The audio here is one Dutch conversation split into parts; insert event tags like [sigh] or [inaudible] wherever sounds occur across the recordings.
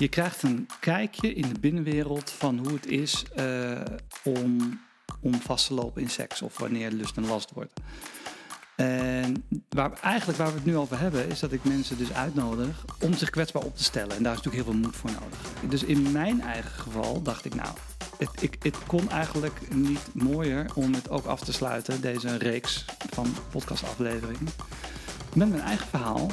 Je krijgt een kijkje in de binnenwereld van hoe het is uh, om, om vast te lopen in seks of wanneer lust een last wordt. En waar, eigenlijk waar we het nu over hebben, is dat ik mensen dus uitnodig om zich kwetsbaar op te stellen. En daar is natuurlijk heel veel moed voor nodig. Dus in mijn eigen geval dacht ik, nou, het, ik, het kon eigenlijk niet mooier om het ook af te sluiten, deze reeks van podcastafleveringen, met mijn eigen verhaal.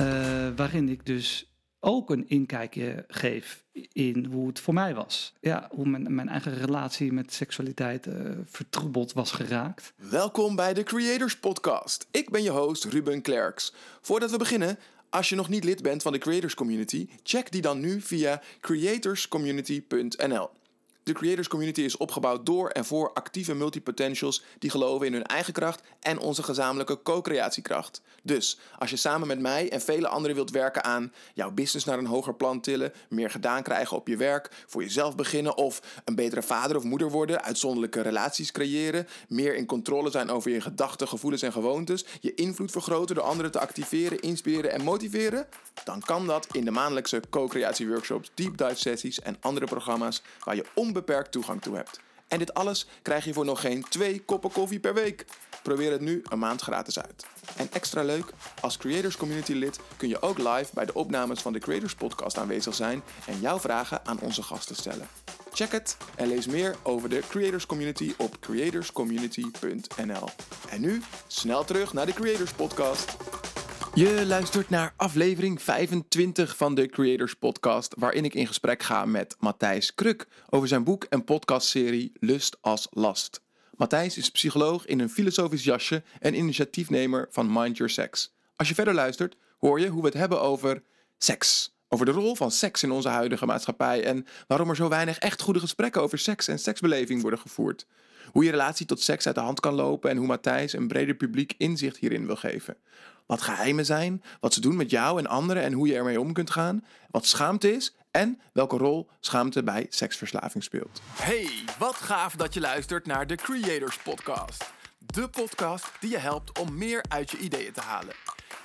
Uh, waarin ik dus ook een inkijkje geef in hoe het voor mij was. Ja, hoe mijn, mijn eigen relatie met seksualiteit uh, vertroebeld was geraakt. Welkom bij de Creators Podcast. Ik ben je host Ruben Klerks. Voordat we beginnen, als je nog niet lid bent van de Creators Community, check die dan nu via creatorscommunity.nl. De creators community is opgebouwd door en voor actieve multipotentials die geloven in hun eigen kracht en onze gezamenlijke co-creatiekracht. Dus als je samen met mij en vele anderen wilt werken aan jouw business naar een hoger plan tillen, meer gedaan krijgen op je werk, voor jezelf beginnen of een betere vader of moeder worden, uitzonderlijke relaties creëren, meer in controle zijn over je gedachten, gevoelens en gewoontes, je invloed vergroten door anderen te activeren, inspireren en motiveren, dan kan dat in de maandelijkse co-creatie workshops, deep dive sessies en andere programma's waar je onbeperkt toegang toe hebt. En dit alles krijg je voor nog geen twee koppen koffie per week. Probeer het nu een maand gratis uit. En extra leuk, als Creators Community lid kun je ook live bij de opnames van de Creators Podcast aanwezig zijn en jouw vragen aan onze gasten stellen. Check het en lees meer over de Creators Community op creatorscommunity.nl. En nu snel terug naar de Creators Podcast. Je luistert naar aflevering 25 van de Creators Podcast, waarin ik in gesprek ga met Matthijs Kruk over zijn boek en podcastserie Lust als Last. Matthijs is psycholoog in een filosofisch jasje en initiatiefnemer van Mind Your Sex. Als je verder luistert, hoor je hoe we het hebben over seks. Over de rol van seks in onze huidige maatschappij en waarom er zo weinig echt goede gesprekken over seks en seksbeleving worden gevoerd. Hoe je relatie tot seks uit de hand kan lopen en hoe Matthijs een breder publiek inzicht hierin wil geven. Wat geheimen zijn, wat ze doen met jou en anderen en hoe je ermee om kunt gaan. Wat schaamte is en welke rol schaamte bij seksverslaving speelt. Hey, wat gaaf dat je luistert naar de Creators Podcast. De podcast die je helpt om meer uit je ideeën te halen.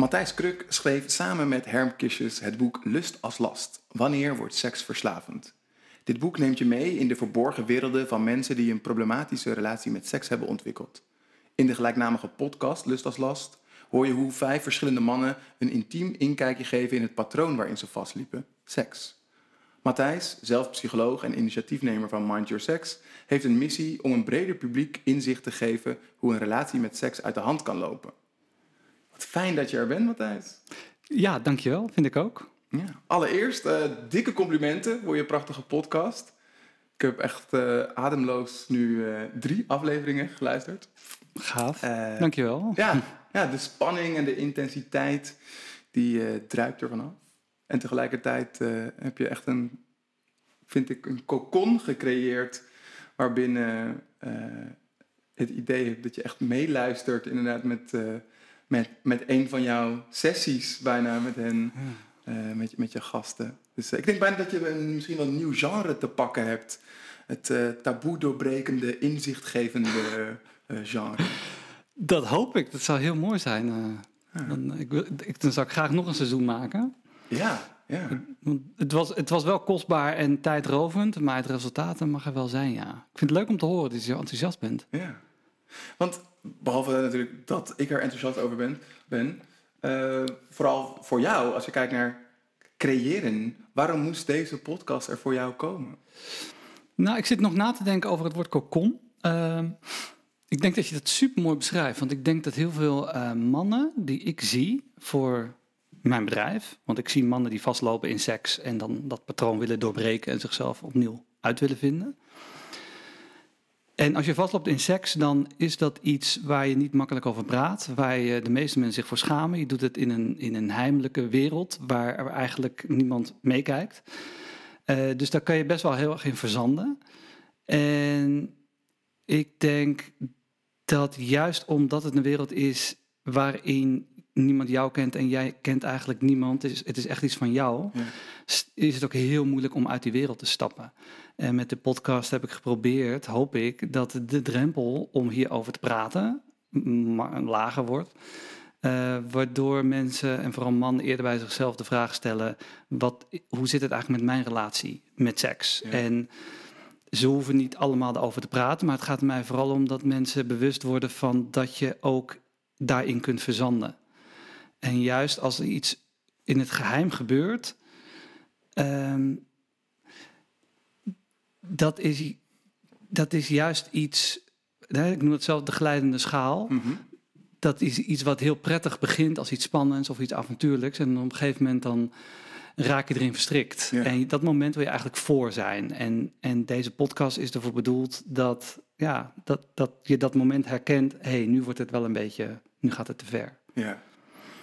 Matthijs Kruk schreef samen met Herm Kisjes het boek Lust als last. Wanneer wordt seks verslavend? Dit boek neemt je mee in de verborgen werelden van mensen die een problematische relatie met seks hebben ontwikkeld. In de gelijknamige podcast Lust als Last hoor je hoe vijf verschillende mannen een intiem inkijkje geven in het patroon waarin ze vastliepen: seks. Matthijs, zelf psycholoog en initiatiefnemer van Mind Your Sex, heeft een missie om een breder publiek inzicht te geven hoe een relatie met seks uit de hand kan lopen. Wat fijn dat je er bent, Matthijs. Ja, dankjewel, vind ik ook. Ja. Allereerst, uh, dikke complimenten voor je prachtige podcast. Ik heb echt uh, ademloos nu uh, drie afleveringen geluisterd. Gaaf, dankjewel. Ja, ja, de spanning en de intensiteit, die druipt er vanaf. En tegelijkertijd heb je echt een, vind ik, een cocon gecreëerd... waarbinnen het idee hebt dat je echt meeluistert inderdaad met, met, met een van jouw sessies bijna met hen... Uh, met, met je gasten. Dus uh, ik denk bijna dat je een, misschien wel een nieuw genre te pakken hebt. Het uh, taboe doorbrekende, inzichtgevende genre. Dat hoop ik. Dat zou heel mooi zijn. Ja. Dan, ik, ik, dan zou ik graag nog een seizoen maken. Ja, ja. Het was, het was wel kostbaar en tijdrovend, maar het resultaat mag er wel zijn, ja. Ik vind het leuk om te horen dat je zo enthousiast bent. Ja. Want behalve natuurlijk dat ik er enthousiast over ben, ben uh, vooral voor jou, als je kijkt naar creëren, waarom moest deze podcast er voor jou komen? Nou, ik zit nog na te denken over het woord cocon. Uh, ik denk dat je dat super mooi beschrijft. Want ik denk dat heel veel uh, mannen die ik zie voor mijn bedrijf. Want ik zie mannen die vastlopen in seks en dan dat patroon willen doorbreken en zichzelf opnieuw uit willen vinden. En als je vastloopt in seks, dan is dat iets waar je niet makkelijk over praat, waar je de meeste mensen zich voor schamen. Je doet het in een, in een heimelijke wereld waar eigenlijk niemand meekijkt. Uh, dus daar kan je best wel heel erg in verzanden. En ik denk dat juist omdat het een wereld is waarin niemand jou kent en jij kent eigenlijk niemand, het is, het is echt iets van jou, ja. is het ook heel moeilijk om uit die wereld te stappen. En met de podcast heb ik geprobeerd, hoop ik, dat de drempel om hierover te praten lager wordt. Uh, waardoor mensen, en vooral mannen, eerder bij zichzelf de vraag stellen: wat, hoe zit het eigenlijk met mijn relatie met seks? En ze hoeven niet allemaal erover te praten, maar het gaat mij vooral om dat mensen bewust worden van dat je ook daarin kunt verzanden. En juist als er iets in het geheim gebeurt, um, dat, is, dat is juist iets, ik noem het zelf de glijdende schaal. Mm Dat is iets wat heel prettig begint als iets spannends of iets avontuurlijks. En op een gegeven moment dan raak je erin verstrikt. En dat moment wil je eigenlijk voor zijn. En, en deze podcast is ervoor bedoeld dat, ja, dat, dat je dat moment herkent. Hé, hey, nu wordt het wel een beetje, nu gaat het te ver. Ja,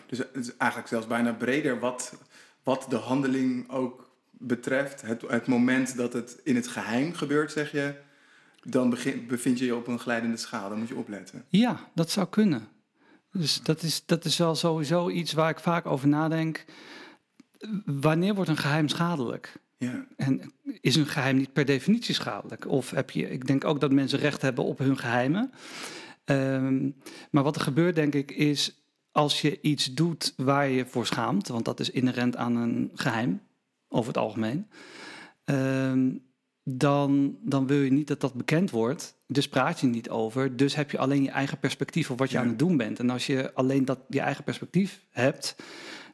dus het is eigenlijk zelfs bijna breder wat, wat de handeling ook betreft. Het, het moment dat het in het geheim gebeurt, zeg je, dan begin, bevind je je op een glijdende schaal. Dan moet je opletten. Ja, dat zou kunnen. Dus dat is, dat is wel sowieso iets waar ik vaak over nadenk wanneer wordt een geheim schadelijk? Ja. En is een geheim niet per definitie schadelijk? Of heb je, ik denk ook dat mensen recht hebben op hun geheimen. Um, maar wat er gebeurt, denk ik, is als je iets doet waar je voor schaamt, want dat is inherent aan een geheim, over het algemeen, um, dan, dan wil je niet dat dat bekend wordt. Dus praat je niet over. Dus heb je alleen je eigen perspectief op wat je aan het doen bent. En als je alleen dat, je eigen perspectief hebt,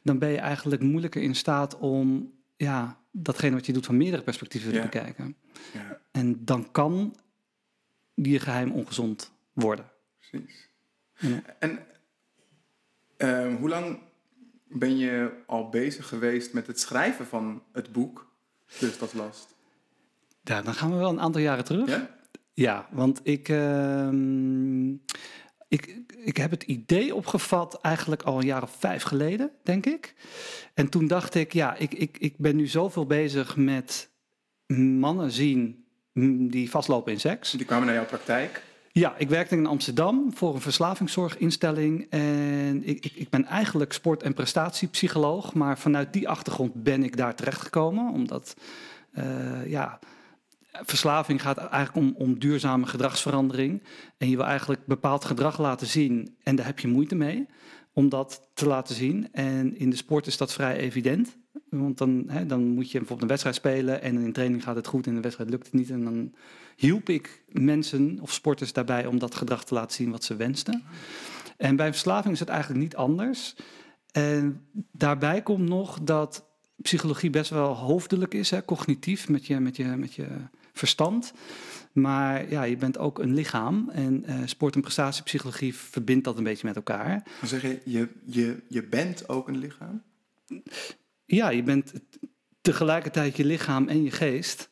dan ben je eigenlijk moeilijker in staat om ja, datgene wat je doet van meerdere perspectieven te bekijken. Ja. En dan kan die geheim ongezond worden. Precies. En uh, hoe lang ben je al bezig geweest met het schrijven van het boek, Dus dat last? Ja, dan gaan we wel een aantal jaren terug. Ja, ja want ik, uh, ik, ik heb het idee opgevat eigenlijk al een jaar of vijf geleden, denk ik. En toen dacht ik, ja, ik, ik, ik ben nu zoveel bezig met mannen zien die vastlopen in seks. Die kwamen naar jouw praktijk? Ja, ik werkte in Amsterdam voor een verslavingszorginstelling. En ik, ik, ik, ben eigenlijk sport- en prestatiepsycholoog. Maar vanuit die achtergrond ben ik daar terechtgekomen. Omdat, uh, ja, verslaving gaat eigenlijk om, om duurzame gedragsverandering. En je wil eigenlijk bepaald gedrag laten zien. En daar heb je moeite mee om dat te laten zien. En in de sport is dat vrij evident. Want dan, hè, dan moet je bijvoorbeeld een wedstrijd spelen en in training gaat het goed en in de wedstrijd lukt het niet. En dan hielp ik mensen of sporters daarbij om dat gedrag te laten zien wat ze wensten. En bij verslaving is het eigenlijk niet anders. En daarbij komt nog dat psychologie best wel hoofdelijk is, hè, cognitief, met je, met je, met je verstand. Maar ja, je bent ook een lichaam. En uh, sport- en prestatiepsychologie verbindt dat een beetje met elkaar. Dan zeg je, je, je, je bent ook een lichaam? Ja, je bent tegelijkertijd je lichaam en je geest.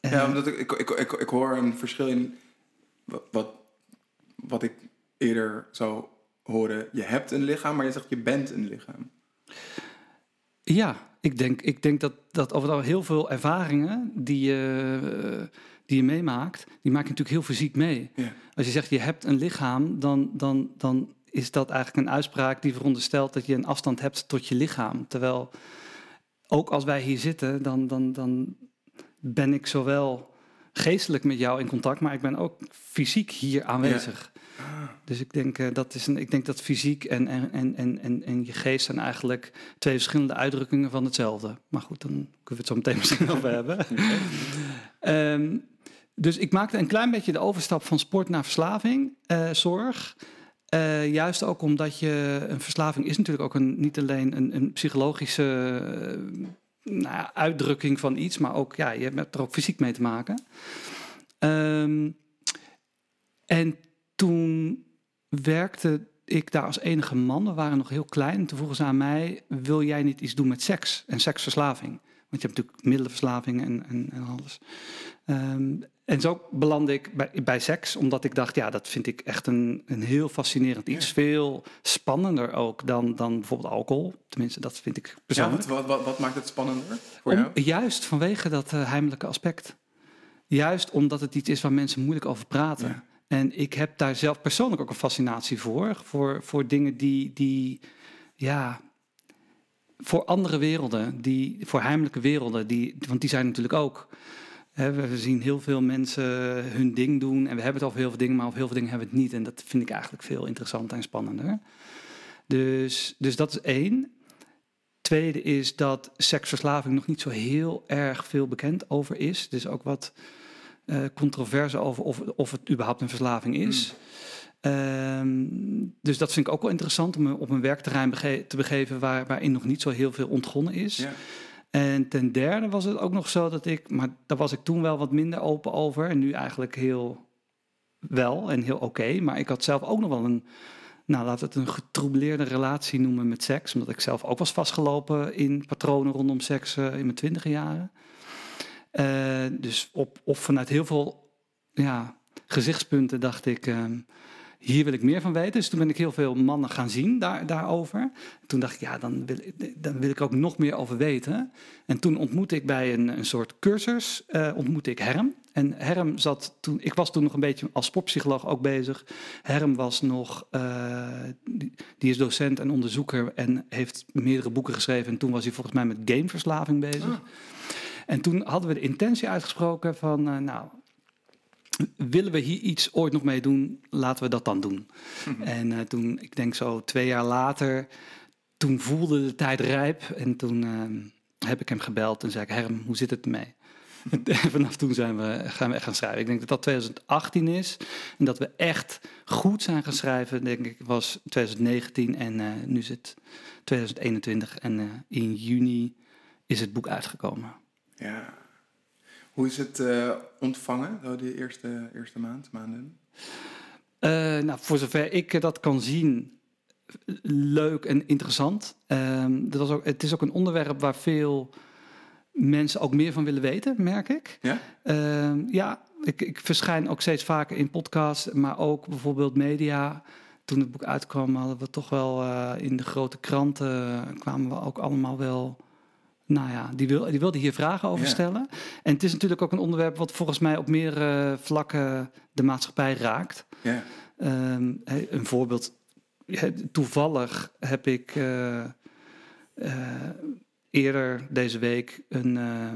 Ja, omdat ik, ik, ik, ik, ik hoor een verschil in wat, wat ik eerder zou horen. Je hebt een lichaam, maar je zegt je bent een lichaam. Ja, ik denk, ik denk dat, dat over heel veel ervaringen die je, die je meemaakt, die maak je natuurlijk heel fysiek mee. Ja. Als je zegt je hebt een lichaam, dan, dan, dan is dat eigenlijk een uitspraak die veronderstelt dat je een afstand hebt tot je lichaam. Terwijl ook als wij hier zitten, dan, dan, dan ben ik zowel geestelijk met jou in contact, maar ik ben ook fysiek hier aanwezig. Dus ik denk, uh, dat is een, ik denk dat fysiek en, en, en, en, en je geest zijn eigenlijk twee verschillende uitdrukkingen van hetzelfde. Maar goed, dan kunnen we het zo meteen [laughs] misschien over hebben. um, dus ik maakte een klein beetje de overstap van sport naar verslaving, uh, zorg. Uh, juist ook omdat je een verslaving is natuurlijk ook een, niet alleen een, een psychologische nou uitdrukking van iets, maar ook ja, je hebt er ook fysiek mee te maken. Um, en toen werkte ik daar als enige man. We waren nog heel klein. toen vroegen ze aan mij: Wil jij niet iets doen met seks en seksverslaving? Want je hebt natuurlijk middelenverslaving en, en, en alles. Um, En zo belandde ik bij, bij seks, omdat ik dacht, ja, dat vind ik echt een, een heel fascinerend iets. Veel spannender ook dan, dan bijvoorbeeld alcohol. Tenminste, dat vind ik Ja, persoonlijk. wat, wat, wat, wat maakt het spannender voor Om- jou? juist vanwege dat eh, heimelijke aspect. Juist omdat het iets is waar mensen moeilijk over praten. Ja. En ik heb daar zelf persoonlijk ook een fascinatie voor. Voor, voor dingen die, die, ja, voor andere werelden, die, voor heimelijke werelden, die, want die zijn natuurlijk ook. We zien heel veel mensen hun ding doen en we hebben het over heel veel dingen, maar over heel veel dingen hebben we het niet. En dat vind ik eigenlijk veel interessanter en spannender. Dus, dus dat is één. Tweede is dat seksverslaving nog niet zo heel erg veel bekend over is. Er is ook wat eh, controverse over of, of het überhaupt een verslaving is. Ehm, dus dat vind ik ook wel interessant om me op een werkterrein bege- te begeven waar, waarin nog niet zo heel veel ontgonnen is. Ja. En ten derde was het ook nog zo dat ik, maar daar was ik toen wel wat minder open over. En nu eigenlijk heel wel en heel oké. maar ik had zelf ook nog wel een, nou we het een getroubleerde relatie noemen met seks. Omdat ik zelf ook was vastgelopen in patronen rondom seks in mijn twintige jaren. Eh, dus op, of vanuit heel veel ja, gezichtspunten dacht ik, ehm, hier wil ik meer van weten. Dus toen ben ik heel veel mannen gaan zien daar, daarover. Toen dacht ik, ja, dan wil, ik- dan wil ik ook nog meer over weten. En toen ontmoette ik bij een, een soort cursus, eh, ontmoette ik Herm. En Herm zat toen, ik was toen nog een beetje als sportpsycholoog ook bezig. Herm was nog, eh, die, die is docent en onderzoeker en heeft meerdere boeken geschreven. En toen was hij volgens mij met gameverslaving bezig. Ah. En toen hadden we de intentie uitgesproken van, eh, nou, willen we hier iets ooit nog mee doen, laten we dat dan doen. En eh, toen, ik denk zo twee jaar later, toen voelde de tijd rijp en toen eh, heb ik hem gebeld en zei ik, Herm, hoe zit het ermee? [laughs] En vanaf toen zijn we, gaan we echt gaan schrijven. Ik denk dat dat 2018 is. En dat we echt goed zijn gaan schrijven, denk ik, was 2019. En eh, nu is het 2021. En eh, in juni is het boek uitgekomen. Ja. Hoe is het eh, ontvangen, zo die eerste, eerste maand, maanden? Eh, nou, voor zover ik eh, dat kan zien, leuk en interessant. Ehm, dat was ook, het is ook een onderwerp waar veel mensen ook meer van willen weten, merk ik. Ja? Ehm, ja, ik, ik verschijn ook steeds vaker in podcasts, maar ook bijvoorbeeld media. Toen het boek uitkwam, hadden we toch wel in de grote kranten kwamen we ook allemaal wel. Nou ja, die, wil, die wilde hier vragen over Ja. stellen. En het is natuurlijk ook een onderwerp wat volgens mij op meerdere vlakken de maatschappij raakt. Ja. Ehm, een voorbeeld. Toevallig heb ik eh, eh, eerder deze week een, eh,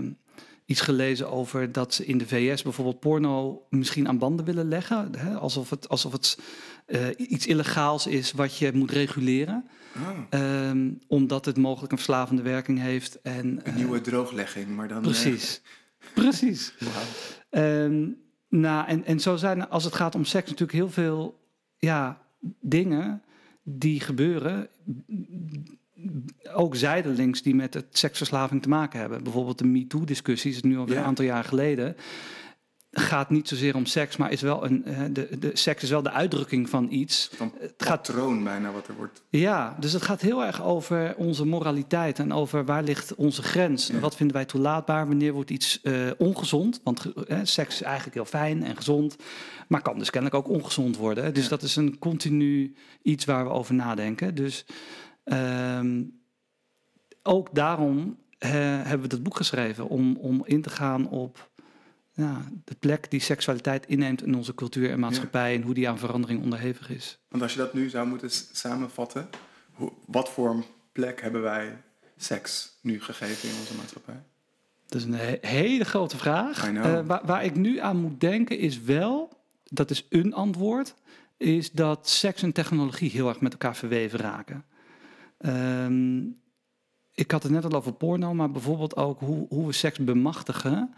iets gelezen over dat ze in de VS bijvoorbeeld porno misschien aan banden willen leggen. Hè? Alsof het, alsof het eh, iets illegaals is wat je moet reguleren. Oh, Ehm, omdat het mogelijk een verslavende werking heeft. En, een eh, nieuwe drooglegging, maar dan... eh, Precies. [laughs] Precies. Ehm, nou, en, en zo zijn er, als het gaat om seks, natuurlijk heel veel ja, dingen die gebeuren. Ook zijdelings die met het seksverslaving te maken hebben. Bijvoorbeeld de MeToo-discussie, is nu alweer Ja. een aantal jaar geleden. Gaat niet zozeer om seks, maar is wel een, eh, de, de seks is wel de uitdrukking van iets. Van Het gaat patroon bijna wat er wordt. ja, dus het gaat heel erg over onze moraliteit en over waar ligt onze grens. En wat vinden wij toelaatbaar, wanneer wordt iets eh, ongezond? Want eh, seks is eigenlijk heel fijn en gezond, maar kan dus kennelijk ook ongezond worden. Dus Ja. dat is een continu iets waar we over nadenken. Dus ehm, ook daarom hebben we dat boek geschreven, om, om in te gaan op ja, de plek die seksualiteit inneemt in onze cultuur en maatschappij en hoe die aan verandering onderhevig is. Want als je dat nu zou moeten samenvatten, hoe, wat voor plek hebben wij seks nu gegeven in onze maatschappij? Dat is een he- hele grote vraag. Eh, waar, waar ik nu aan moet denken is wel, dat is een antwoord, is dat seks en technologie heel erg met elkaar verweven raken. Ehm, ik had het net al over porno, maar bijvoorbeeld ook hoe, hoe we seks bemachtigen.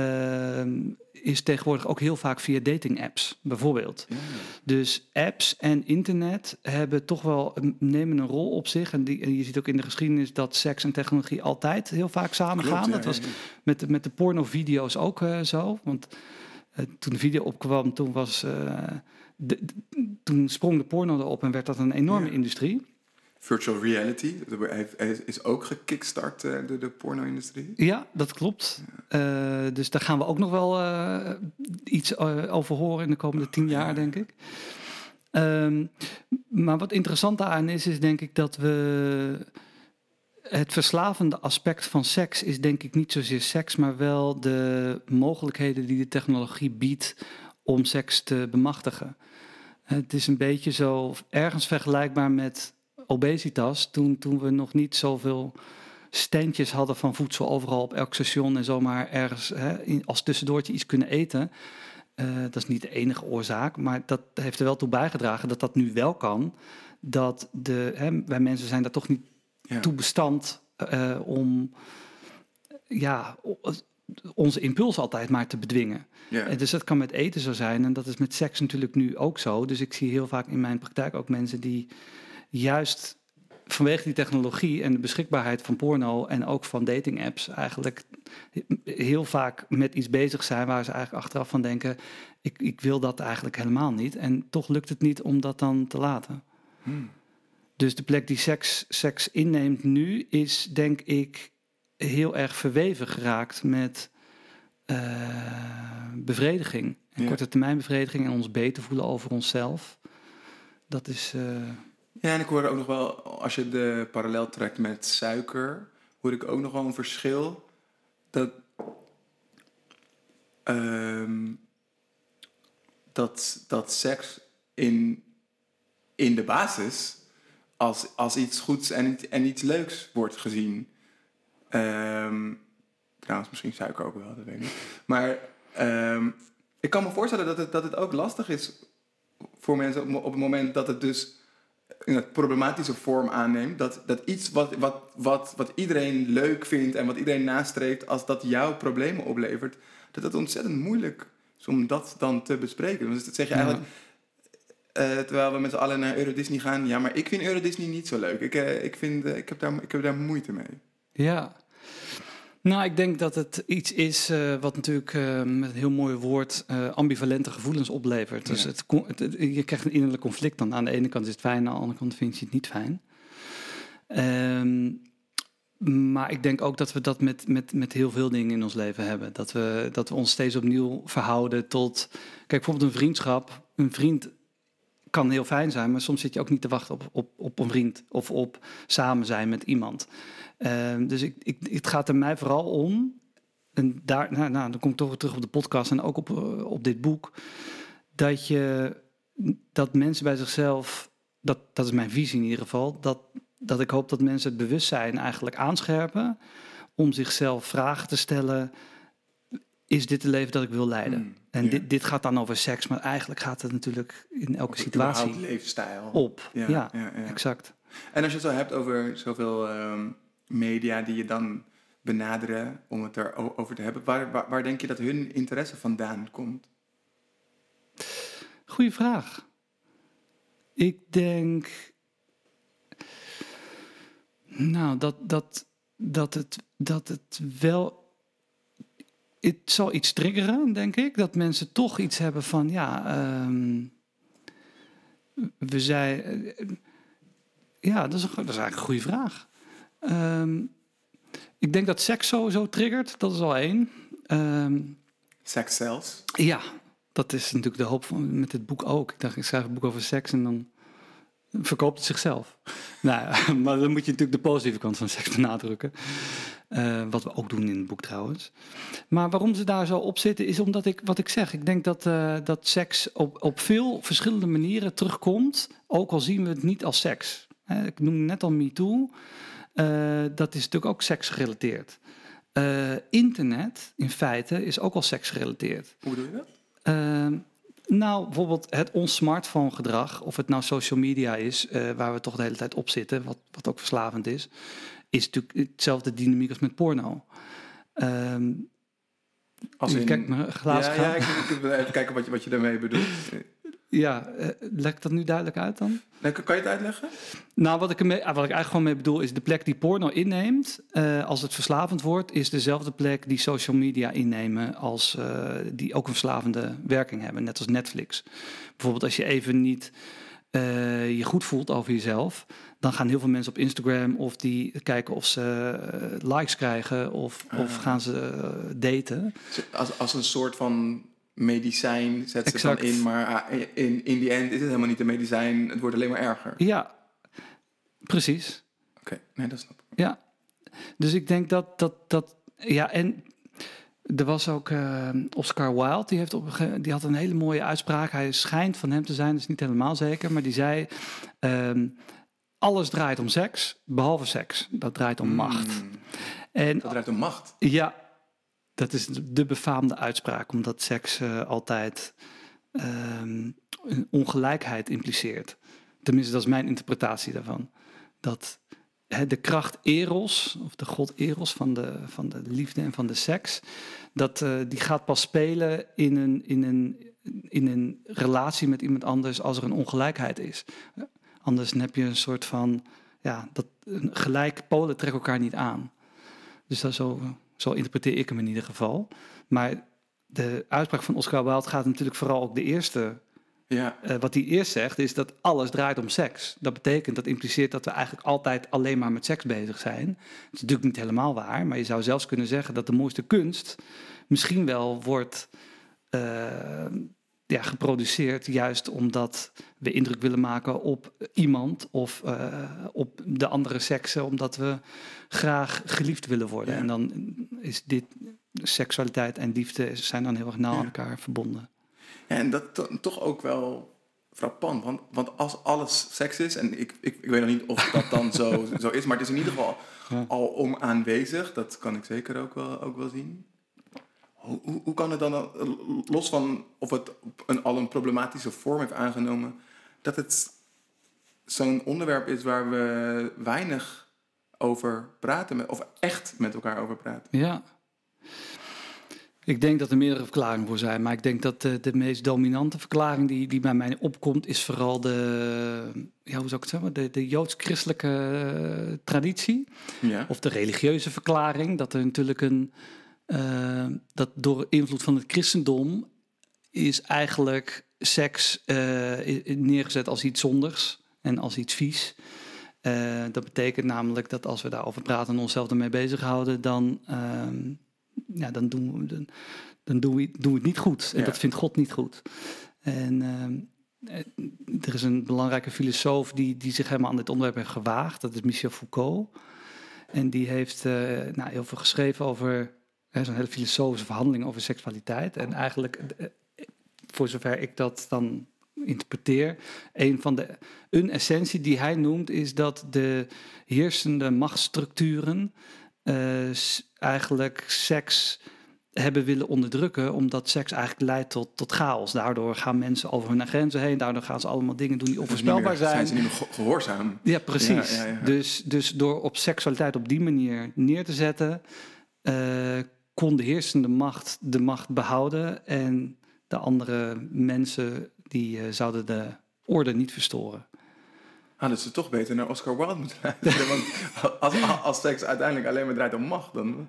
Ehm, is tegenwoordig ook heel vaak via dating apps, bijvoorbeeld. Ja. Dus apps en internet hebben toch wel een- nemen een rol op zich. En, die, en je ziet ook in de geschiedenis dat seks en technologie altijd heel vaak samengaan. Ja, dat was met, de- met de pornovideo's ook eh, zo. Want eh, toen de video opkwam, toen, was, eh, de, de- toen sprong de porno erop en werd dat een enorme Ja. industrie. Virtual reality heeft- is ook gekickstart eh, door de porno-industrie. Ja, dat klopt. Eh, dus daar gaan we ook nog wel eh, iets over horen in de komende tien jaar, denk ik. Ehm, maar wat interessant daaraan is, is denk ik dat we. Het verslavende aspect van seks is denk ik niet zozeer seks, maar wel de mogelijkheden die de technologie biedt om seks te bemachtigen. Het is een beetje zo ergens vergelijkbaar met obesitas, toen, toen we nog niet zoveel standjes hadden van voedsel overal op elk station en zomaar ergens hè, als tussendoortje iets kunnen eten. Uh, dat is niet de enige oorzaak, maar dat heeft er wel toe bijgedragen dat dat nu wel kan. Dat de, hè, wij mensen zijn daar toch niet ja. toe bestand uh, om ja, onze impuls altijd maar te bedwingen. Ja. Dus dat kan met eten zo zijn en dat is met seks natuurlijk nu ook zo. Dus ik zie heel vaak in mijn praktijk ook mensen die juist vanwege die technologie en de beschikbaarheid van porno en ook van dating apps eigenlijk heel vaak met iets bezig zijn waar ze eigenlijk achteraf van denken, ik, ik wil dat eigenlijk helemaal niet. En toch lukt het niet om dat dan te laten. Hmm. Dus de plek die seks, seks inneemt nu is denk ik heel erg verweven geraakt met uh, bevrediging. En ja. korte termijn bevrediging en ons beter voelen over onszelf. Dat is... Uh, ja, en ik hoorde ook nog wel, als je de parallel trekt met suiker, hoor ik ook nog wel een verschil. Dat, um, dat, dat seks in, in de basis als, als iets goeds en, en iets leuks wordt gezien. Um, trouwens, misschien suiker ook wel, dat weet ik niet. Maar um, ik kan me voorstellen dat het, dat het ook lastig is voor mensen op, op het moment dat het dus een problematische vorm aanneemt. Dat, dat iets wat, wat, wat, wat iedereen leuk vindt en wat iedereen nastreeft, als dat jouw problemen oplevert, dat het ontzettend moeilijk is om dat dan te bespreken. Dus dat zeg je eigenlijk. Uh, terwijl we met z'n allen naar Euro Disney gaan. Ja, maar ik vind Euro Disney niet zo leuk. Ik, uh, ik, vind, uh, ik, heb daar, ik heb daar moeite mee. Ja, nou, ik denk dat het iets is uh, wat natuurlijk uh, met een heel mooi woord uh, ambivalente gevoelens oplevert. Dus het, het, je krijgt een innerlijk conflict dan. Aan de ene kant is het fijn, aan de andere kant vind je het niet fijn. Um, maar ik denk ook dat we dat met, met, met heel veel dingen in ons leven hebben. Dat we, dat we ons steeds opnieuw verhouden tot. Kijk, bijvoorbeeld een vriendschap. Een vriend kan heel fijn zijn, maar soms zit je ook niet te wachten op, op, op een vriend of op samen zijn met iemand. Uh, dus ik, ik, het gaat er mij vooral om, en daar, nou, nou, dan kom ik toch weer terug op de podcast en ook op, uh, op dit boek, dat je dat mensen bij zichzelf, dat, dat is mijn visie in ieder geval, dat, dat ik hoop dat mensen het bewustzijn eigenlijk aanscherpen om zichzelf vragen te stellen is dit het leven dat ik wil leiden? Mm, en dit, dit gaat dan over seks, maar eigenlijk gaat het natuurlijk in elke situatie leefstijl. op. Ja, ja, ja, exact. En als je het zo hebt over zoveel um, media die je dan benaderen om het erover te hebben, waar, waar, waar denk je dat hun interesse vandaan komt? Goeie vraag. Ik denk. Nou, dat, dat, dat, het, dat het wel het zal iets triggeren, denk ik. Dat mensen toch iets hebben van, ja, um, we zijn... Uh, ja, dat is, een, dat is eigenlijk een goede vraag. Um, ik denk dat seks sowieso triggert, dat is al één. Um, seks zelfs? Ja, dat is natuurlijk de hoop van, met dit boek ook. Ik dacht, ik schrijf een boek over seks en dan verkoopt het zichzelf. nou ja, [laughs] maar dan moet je natuurlijk de positieve kant van seks benadrukken. Uh, wat we ook doen in het boek trouwens. Maar waarom ze daar zo op zitten, is omdat ik, wat ik zeg, ik denk dat, uh, dat seks op, op veel verschillende manieren terugkomt, ook al zien we het niet als seks. Uh, ik noemde net al MeToo, dat is natuurlijk ook seksgerelateerd. internet, in feite, is ook al seksgerelateerd. Hoe bedoel je dat? Ehm, nou, bijvoorbeeld het ons smartphone gedrag, of het nou social media is, waar we toch de hele tijd op zitten, wat, wat ook verslavend is is natuurlijk hetzelfde dynamiek als met porno. Um, als in, kijk me glazen ja, ja, ik, ik, even [laughs] kijken wat je, wat je daarmee bedoelt. Ja, uh, leg dat nu duidelijk uit dan? Nee, kan je het uitleggen? Nou, wat ik, ermee, wat ik eigenlijk gewoon mee bedoel is de plek die porno inneemt, uh, als het verslavend wordt, is dezelfde plek die social media innemen als uh, die ook een verslavende werking hebben, net als Netflix. Bijvoorbeeld als je even niet eh, je goed voelt over jezelf, dan gaan heel veel mensen op Instagram of die kijken of ze eh, likes krijgen of, of Ah. gaan ze eh, daten. Als, als een soort van medicijn zet ze dan in, maar ah, in, in die end is het helemaal niet een medicijn. Het wordt alleen maar erger. Oké, Ja, precies. nee, dat snap ik. Ja, dus ik denk dat dat, dat ja, en er was ook eh, Oscar Wilde, die, heeft op, die had een hele mooie uitspraak. Hij schijnt van hem te zijn, dat is niet helemaal zeker, maar die zei: ehm, Alles draait om seks, behalve seks. Dat draait om macht. Mm, En dat draait om macht. ja, dat is de befaamde uitspraak, omdat seks eh, altijd ehm, een ongelijkheid impliceert. Tenminste, dat is mijn interpretatie daarvan. Dat de kracht Eros, of de god Eros van de, van de liefde en van de seks, dat, eh, die gaat pas spelen in een, in, een, in een relatie met iemand anders als er een ongelijkheid is. Anders heb je een soort van, ja, dat gelijk polen trekken elkaar niet aan. Dus dat zo, zo interpreteer ik hem in ieder geval. Maar de uitspraak van Oscar Wilde gaat natuurlijk vooral ook de eerste Ja, eh, wat hij eerst zegt is dat alles draait om seks. Dat betekent, dat impliceert dat we eigenlijk altijd alleen maar met seks bezig zijn. Dat is natuurlijk niet helemaal waar, maar je zou zelfs kunnen zeggen dat de mooiste kunst misschien wel wordt eh, ja, geproduceerd juist omdat we indruk willen maken op iemand of eh, op de andere seksen, omdat we graag geliefd willen worden. Ja. En dan is dit seksualiteit en liefde zijn dan heel erg nauw aan elkaar verbonden. Ja, en dat to- toch ook wel frappant. Want, want als alles seks is, en ik, ik, ik weet nog niet of dat dan zo, [laughs] zo is, maar het is in ieder geval Ja. al om aanwezig. Dat kan ik zeker ook wel, ook wel zien. Hoe, kan het dan, eh, los van of het een, al een problematische vorm heeft aangenomen, dat het zo'n onderwerp is waar we weinig over praten, met, of echt met elkaar over praten? Ja. Ik denk dat er meerdere verklaringen voor zijn. Maar ik denk dat de, de meest dominante verklaring die, die bij mij opkomt, is vooral de, ja, hoe zou ik het zeggen, de, de joods-christelijke eh, traditie. Ja. Of de religieuze verklaring. Dat er natuurlijk een, eh, dat door invloed van het christendom is eigenlijk seks eh, neergezet als iets zondigs en als iets vies. Eh, dat betekent namelijk dat als we daarover praten en onszelf ermee bezighouden, dan, ehm, ja, dan, doen, we, dan, dan doen, we, doen we het niet goed. En Ja. dat vindt God niet goed. En ehm, eh, er is een belangrijke filosoof die, die zich helemaal aan dit onderwerp heeft gewaagd. Dat is Michel Foucault. En die heeft nou, heel veel geschreven over zo'n hele filosofische verhandeling over seksualiteit. En eigenlijk, eh, voor zover ik dat dan interpreteer, een van de een essentie die hij noemt is dat de heersende machtsstructuren eh, eigenlijk seks hebben willen onderdrukken, omdat seks eigenlijk leidt tot, tot chaos. Daardoor gaan mensen over hun grenzen heen, daardoor gaan ze allemaal dingen doen die onvoorspelbaar zijn. Zijn ze niet meer ge- gehoorzaam? Ja, precies. Ja, ja, ja. Dus, dus door op seksualiteit op die manier neer te zetten, eh, kon de heersende macht de macht behouden en de andere mensen die eh, zouden de orde niet verstoren. Hadden ze toch beter naar Oscar Wilde moeten [laughs] luisteren. Want als, als seks uiteindelijk alleen maar draait om macht, dan,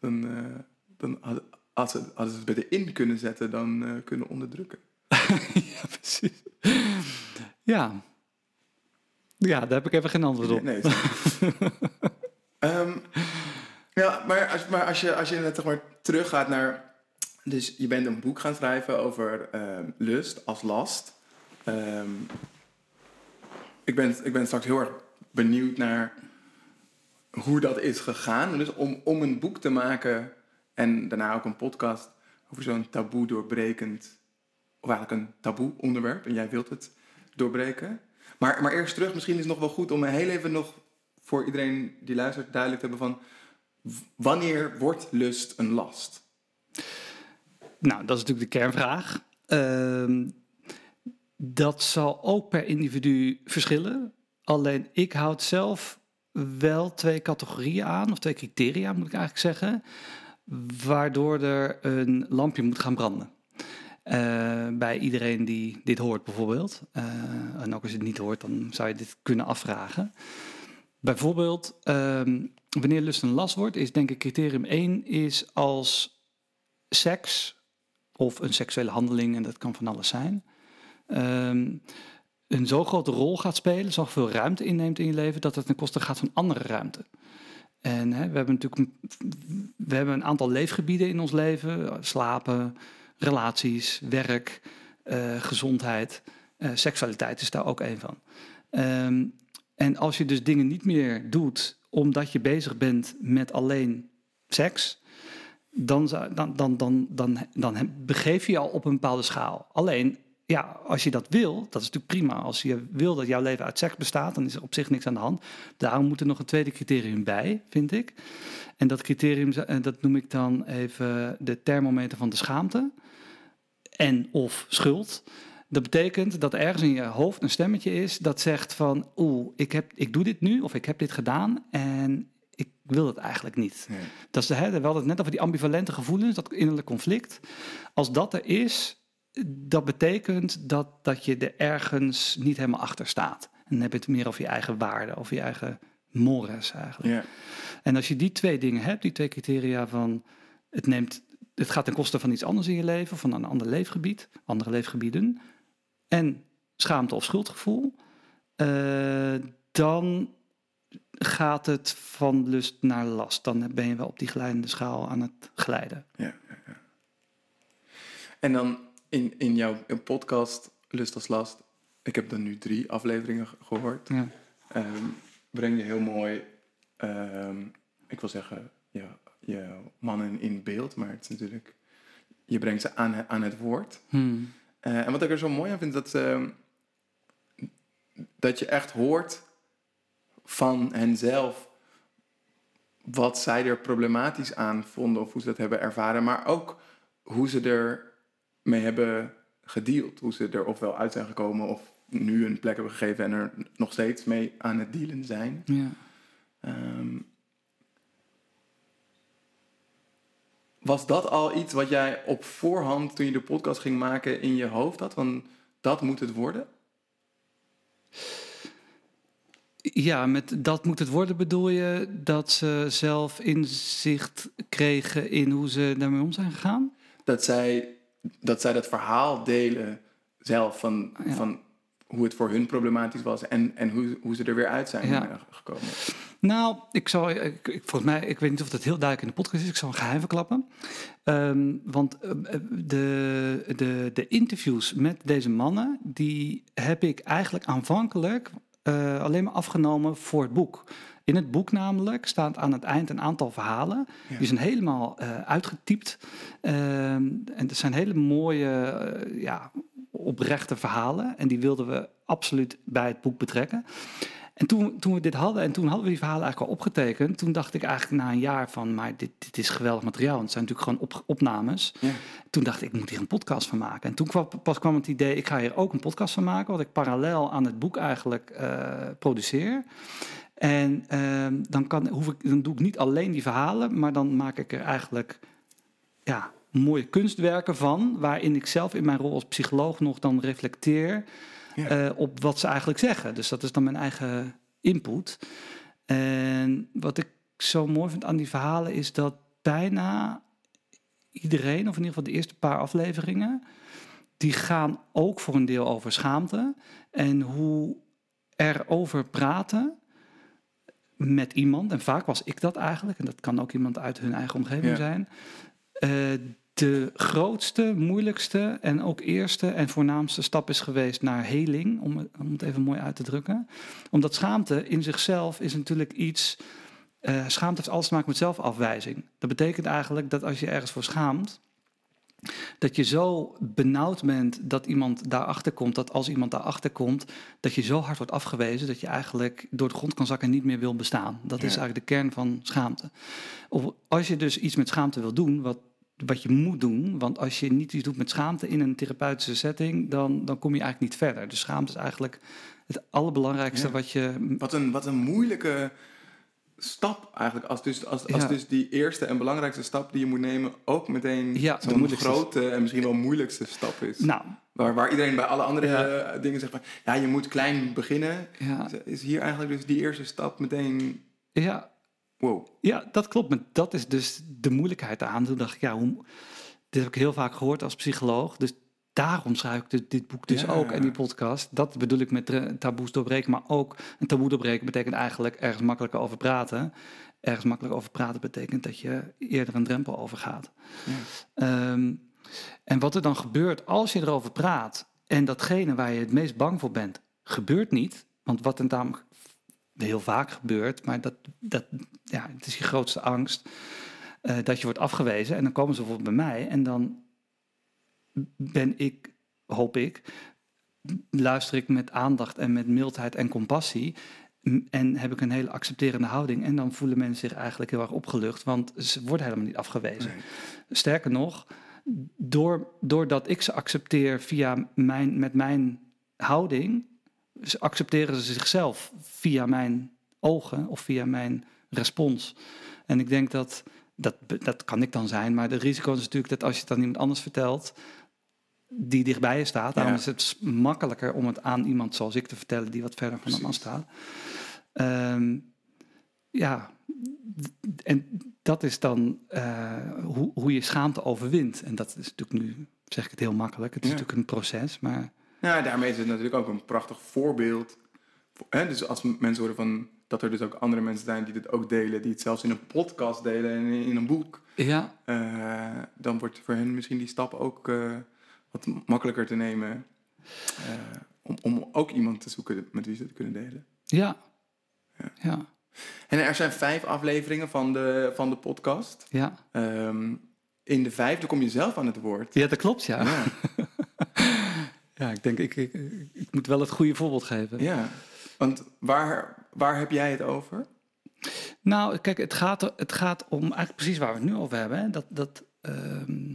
dan, eh, dan hadden, ze, hadden ze het beter in kunnen zetten dan eh, kunnen onderdrukken. [laughs] ja, precies. Ja. Ja, daar heb ik even geen antwoord op. Nee, nee, [laughs] ja, maar, als, maar als je, als je net zeg maar, teruggaat naar... Dus je bent een boek gaan schrijven over ehm, lust als last. Ehm, ik, ben, ik ben straks heel erg benieuwd naar hoe dat is gegaan. Dus om, om een boek te maken en daarna ook een podcast over zo'n taboe doorbrekend... Of eigenlijk een taboe onderwerp en jij wilt het doorbreken. Maar, maar eerst terug, misschien is het nog wel goed om heel even nog voor iedereen die luistert duidelijk te hebben van... Wanneer wordt lust een last? Nou, dat is natuurlijk de kernvraag. Ehm, dat zal ook per individu verschillen. Alleen ik houd zelf wel twee categorieën aan, of twee criteria moet ik eigenlijk zeggen, waardoor er een lampje moet gaan branden. Eh, bij iedereen die dit hoort bijvoorbeeld. Eh, en ook als je het niet hoort, dan zou je dit kunnen afvragen. Bijvoorbeeld, ehm, wanneer lust een last wordt, is denk ik criterium 1 is als seks of een seksuele handeling, en dat kan van alles zijn, ehm, een zo grote rol gaat spelen, zo veel ruimte inneemt in je leven, dat het ten koste gaat van andere ruimte. En hè, we hebben natuurlijk we hebben een aantal leefgebieden in ons leven: slapen, relaties, werk, eh, gezondheid, eh, seksualiteit is daar ook een van. Ehm, en als je dus dingen niet meer doet omdat je bezig bent met alleen seks, dan, dan, dan, dan, dan, dan begeef je je al op een bepaalde schaal. Alleen, ja, als je dat wil, dat is natuurlijk prima. Als je wil dat jouw leven uit seks bestaat, dan is er op zich niks aan de hand. Daarom moet er nog een tweede criterium bij, vind ik. En dat criterium, dat noem ik dan even de thermometer van de schaamte. En of schuld. Dat betekent dat ergens in je hoofd een stemmetje is dat zegt van... oeh, ik, heb, ik doe dit nu of ik heb dit gedaan en ik wil het eigenlijk niet. Dat is de, hè, we hadden het net over die ambivalente gevoelens, dat innerlijk conflict. Als dat er is, dat betekent dat, dat je er ergens niet helemaal achter staat. En dan heb je het meer over je eigen waarde, over je eigen mores eigenlijk. Ja. En als je die twee dingen hebt, die twee criteria van het, neemt, het gaat ten koste van iets anders in je leven, van een ander leefgebied, andere leefgebieden, en schaamte of schuldgevoel, eh, dan gaat het van lust naar last. Dan ben je wel op die glijdende schaal aan het glijden. En dan in, in jouw podcast Lust als Last, ik heb dan nu drie afleveringen ge- gehoord, Ja. ehm, breng je heel mooi, ehm, ik wil zeggen, je, je mannen in beeld, maar het is natuurlijk, je brengt ze aan, aan het woord. Hmm. Eh, en wat ik er zo mooi aan vind, dat, ze, dat je echt hoort van henzelf wat zij er problematisch aan vonden of hoe ze dat hebben ervaren, maar ook hoe ze er mee hebben gedeeld. Hoe ze er ofwel uit zijn gekomen of nu een plek hebben gegeven en er nog steeds mee aan het dealen zijn. Ja. Ehm, was dat al iets wat jij op voorhand, toen je de podcast ging maken, in je hoofd had? Van dat moet het worden? Ja, met dat moet het worden bedoel je dat ze zelf inzicht kregen in hoe ze daarmee om zijn gegaan? Dat zij dat, zij dat verhaal delen zelf van, Ja. van hoe het voor hun problematisch was en, en hoe, hoe ze er weer uit zijn Ja. gekomen. Nou, ik zal, ik, ik, volgens mij, ik weet niet of dat heel duidelijk in de podcast is. Ik zal een geheim verklappen. Ehm, want eh, de, de, de interviews met deze mannen, die heb ik eigenlijk aanvankelijk eh, alleen maar afgenomen voor het boek. In het boek namelijk staat aan het eind een aantal verhalen. Ja. Die zijn helemaal eh, uitgetypt. Ehm, en het zijn hele mooie, eh, ja, oprechte verhalen. En die wilden we absoluut bij het boek betrekken. En toen, toen we dit hadden, en toen hadden we die verhalen eigenlijk al opgetekend, toen dacht ik eigenlijk na een jaar van, maar dit, dit is geweldig materiaal. Het zijn natuurlijk gewoon op, opnames. Ja. Toen dacht ik, ik moet hier een podcast van maken. En toen kwam, pas kwam het idee, ik ga hier ook een podcast van maken, wat ik parallel aan het boek eigenlijk eh, produceer. En ehm, dan, kan, hoef ik, dan doe ik niet alleen die verhalen, maar dan maak ik er eigenlijk ja, mooie kunstwerken van, waarin ik zelf in mijn rol als psycholoog nog dan reflecteer Eh, op wat ze eigenlijk zeggen. Dus dat is dan mijn eigen input. En wat ik zo mooi vind aan die verhalen is dat bijna iedereen, of in ieder geval de eerste paar afleveringen, die gaan ook voor een deel over schaamte en hoe erover praten met iemand. En vaak was ik dat eigenlijk, en dat kan ook iemand uit hun eigen omgeving Ja. zijn. eh, de grootste, moeilijkste en ook eerste en voornaamste stap is geweest naar heling, om, het- om het even mooi uit te drukken. Omdat schaamte in zichzelf is natuurlijk iets. eh, schaamte heeft alles te maken met zelfafwijzing. Dat betekent eigenlijk dat als je ergens voor schaamt, dat je zo benauwd bent dat iemand daarachter komt, dat als iemand daarachter komt, dat je zo hard wordt afgewezen dat je eigenlijk door de grond kan zakken en niet meer wil bestaan. Dat is eigenlijk de kern van schaamte. Of als je dus iets met schaamte wil doen, wat, wat je moet doen, want als je niet iets doet met schaamte in een therapeutische setting, dan, dan kom je eigenlijk niet verder. Dus schaamte is eigenlijk het allerbelangrijkste Ja. wat je. Wat een, wat een moeilijke stap eigenlijk. Als dus, als, als dus die eerste en belangrijkste stap die je moet nemen ook meteen Ja, de zo'n grote en misschien wel moeilijkste stap is. Nou, Waar, waar iedereen bij alle andere Ja. dingen zegt van... Ja, je moet klein beginnen. ja, Is hier eigenlijk dus die eerste stap meteen... ja, Wow. Ja, dat klopt. Maar dat is dus de moeilijkheid aan. Toen dacht ik, ja, hoe, dit heb ik heel vaak gehoord als psycholoog. Dus daarom schrijf ik dit, dit boek dus Ja. ook en die podcast. Dat bedoel ik met taboes doorbreken. Maar ook een taboe doorbreken betekent eigenlijk ergens makkelijker over praten. Ergens makkelijker over praten betekent dat je eerder een drempel overgaat. Ja. Ehm, en wat er dan gebeurt als je erover praat en datgene waar je het meest bang voor bent, gebeurt niet. Want wat er namelijk heel vaak gebeurt, maar dat, dat ja, het is je grootste angst, eh, dat je wordt afgewezen. En dan komen ze bijvoorbeeld bij mij en dan ben ik, hoop ik, luister ik met aandacht en met mildheid en compassie. En heb ik een hele accepterende houding. En dan voelen mensen zich eigenlijk heel erg opgelucht, want ze worden helemaal niet afgewezen. Nee. Sterker nog, door, doordat ik ze accepteer via mijn, met mijn houding, accepteren ze zichzelf via mijn ogen of via mijn respons. En ik denk dat, dat, dat kan ik dan zijn, maar de risico is natuurlijk dat als je het aan iemand anders vertelt, die dichtbij je staat, Ja. is het makkelijker om het aan iemand zoals ik te vertellen die wat verder van hem Precies. afstaat. Ehm, ja, en dat is dan eh, hoe, hoe je schaamte overwint. En dat is natuurlijk nu, zeg ik het heel makkelijk, het is Ja. natuurlijk een proces, maar Nou, daarmee is het natuurlijk ook een prachtig voorbeeld. Hè? Dus als mensen horen van dat er dus ook andere mensen zijn die dit ook delen, die het zelfs in een podcast delen en in in een boek, ja, eh, dan wordt voor hen misschien die stap ook eh, wat makkelijker te nemen. eh, om, om ook iemand te zoeken met wie ze het kunnen delen. ja, Ja. ja, En er zijn vijf afleveringen van de, van de podcast. ja. Ehm, in de vijfde kom je zelf aan het woord. Ja, dat klopt, ja. Ja, [laughs] Ja, ik denk, ik, ik, ik moet wel het goede voorbeeld geven. ja. want waar, waar heb jij het over? Nou, kijk, het gaat, het gaat om eigenlijk precies waar we het nu over hebben. Hè? Dat, dat, ehm,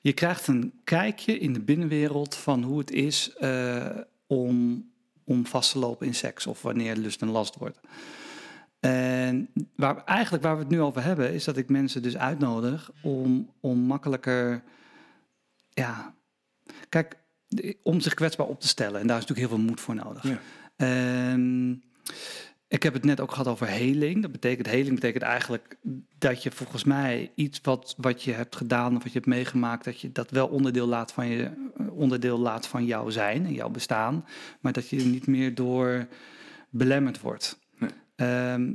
je krijgt een kijkje in de binnenwereld van hoe het is eh, om, om vast te lopen in seks of wanneer lust een last wordt. En waar, eigenlijk waar we het nu over hebben, is dat ik mensen dus uitnodig om, om makkelijker, ja, kijk, om zich kwetsbaar op te stellen. En daar is natuurlijk heel veel moed voor nodig. Ja. Ehm, ik heb het net ook gehad over heling. Dat betekent, heling betekent eigenlijk dat je volgens mij iets wat, wat je hebt gedaan of wat je hebt meegemaakt, dat je dat wel onderdeel laat van je onderdeel laat van jou zijn en jouw bestaan, maar dat je er niet meer door belemmerd wordt. Nee. Ehm,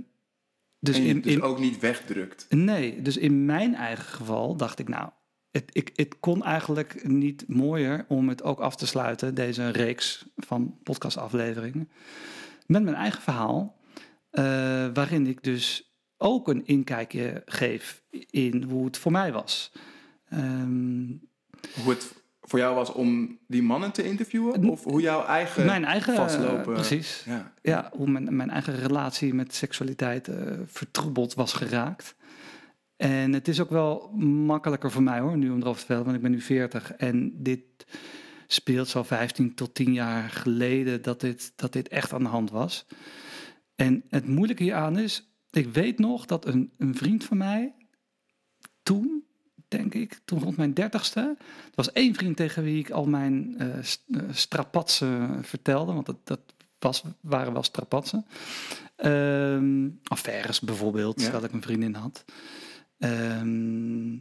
dus en je in, dus in, ook niet wegdrukt. Nee, dus in mijn eigen geval dacht ik, nou, het, ik, het kon eigenlijk niet mooier om het ook af te sluiten, deze reeks van podcastafleveringen, met mijn eigen verhaal, eh, waarin ik dus ook een inkijkje geef in hoe het voor mij was. Ehm, Hoe het voor jou was om die mannen te interviewen? Of hoe jouw eigen... mijn eigen, vastlopen. precies. Ja. ja, hoe mijn, mijn eigen relatie met seksualiteit eh, vertroebeld was geraakt. En het is ook wel makkelijker voor mij hoor, nu om erover te vertellen, want ik ben nu 40 en dit speelt zo 15 tot 10 jaar geleden dat dit, dat dit echt aan de hand was. En het moeilijke hieraan is, ik weet nog dat een, een vriend van mij toen, denk ik, toen rond mijn dertigste, er was één vriend tegen wie ik al mijn eh, strapatsen vertelde, want dat, dat was, waren wel strapatsen. Ehm affaires bijvoorbeeld, Ja. terwijl ik een vriendin had. Ehm,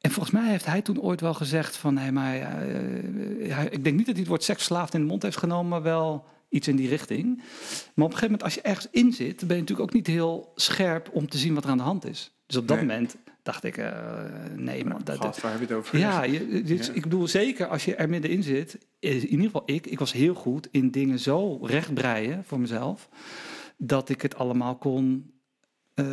en volgens mij heeft hij toen ooit wel gezegd van, hey, maar eh, hij- ik denk niet dat hij het woord seksverslaafd in de mond heeft genomen, maar wel iets in die richting. Maar op een gegeven moment, als je ergens in zit, ben je natuurlijk ook niet heel scherp om te zien wat er aan de hand is. Dus op dat Nee. moment dacht ik, eh, nee man, dat, Gast, waar heb je het over? ja, je, dus Ja. ik bedoel zeker als je er middenin zit. In ieder geval ik, ik was heel goed in dingen zo rechtbreien voor mezelf. Dat ik het allemaal kon eh,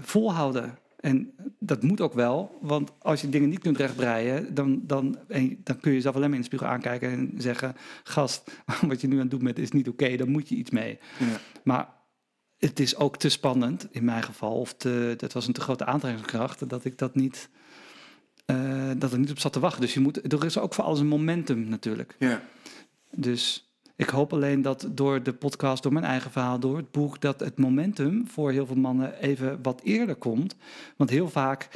volhouden. En dat moet ook wel, want als je dingen niet kunt rechtbreien, dan, dan, en, dan kun je jezelf alleen maar in de spiegel aankijken en zeggen: Gast, [laughs] wat je nu aan het doen bent is niet oké, dan moet je iets mee. Ja. Maar het is ook te spannend in mijn geval, of te, dat was een te grote aantrekkingskracht, dat ik dat niet, eh, dat er niet op zat te wachten. Dus je moet, er is ook voor alles een momentum natuurlijk. Ja. Dus ik hoop alleen dat door de podcast, door mijn eigen verhaal, door het boek, dat het momentum voor heel veel mannen even wat eerder komt. Want heel vaak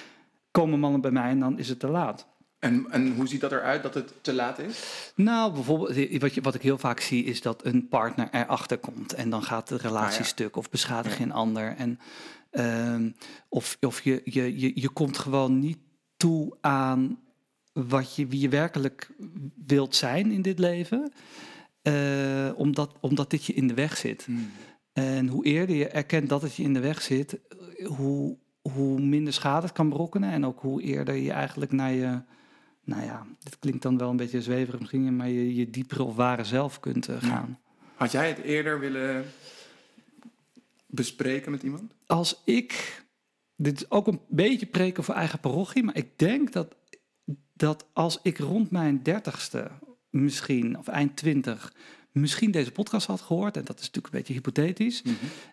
komen mannen bij mij en dan is het te laat. En, en hoe ziet dat eruit dat het te laat is? Nou, bijvoorbeeld, wat, je, wat ik heel vaak zie is dat een partner erachter komt en dan gaat de relatie Ah, ja. stuk of beschadig Ja. je een ander. En, ehm, of of je, je, je, je komt gewoon niet toe aan wat je, wie je werkelijk wilt zijn in dit leven. Eh, omdat, omdat dit je in de weg zit. Hmm. En hoe eerder je erkent dat het je in de weg zit, hoe, hoe minder schade het kan berokkenen. En ook hoe eerder je eigenlijk naar je, nou ja, dit klinkt dan wel een beetje zweverig misschien, maar je, je diepere of ware zelf kunt eh, gaan. Had jij het eerder willen bespreken met iemand? Als ik, dit is ook een beetje preken voor eigen parochie, maar ik denk dat, dat als ik rond mijn dertigste misschien, of eind twintig, misschien deze podcast had gehoord, en dat is natuurlijk een beetje hypothetisch,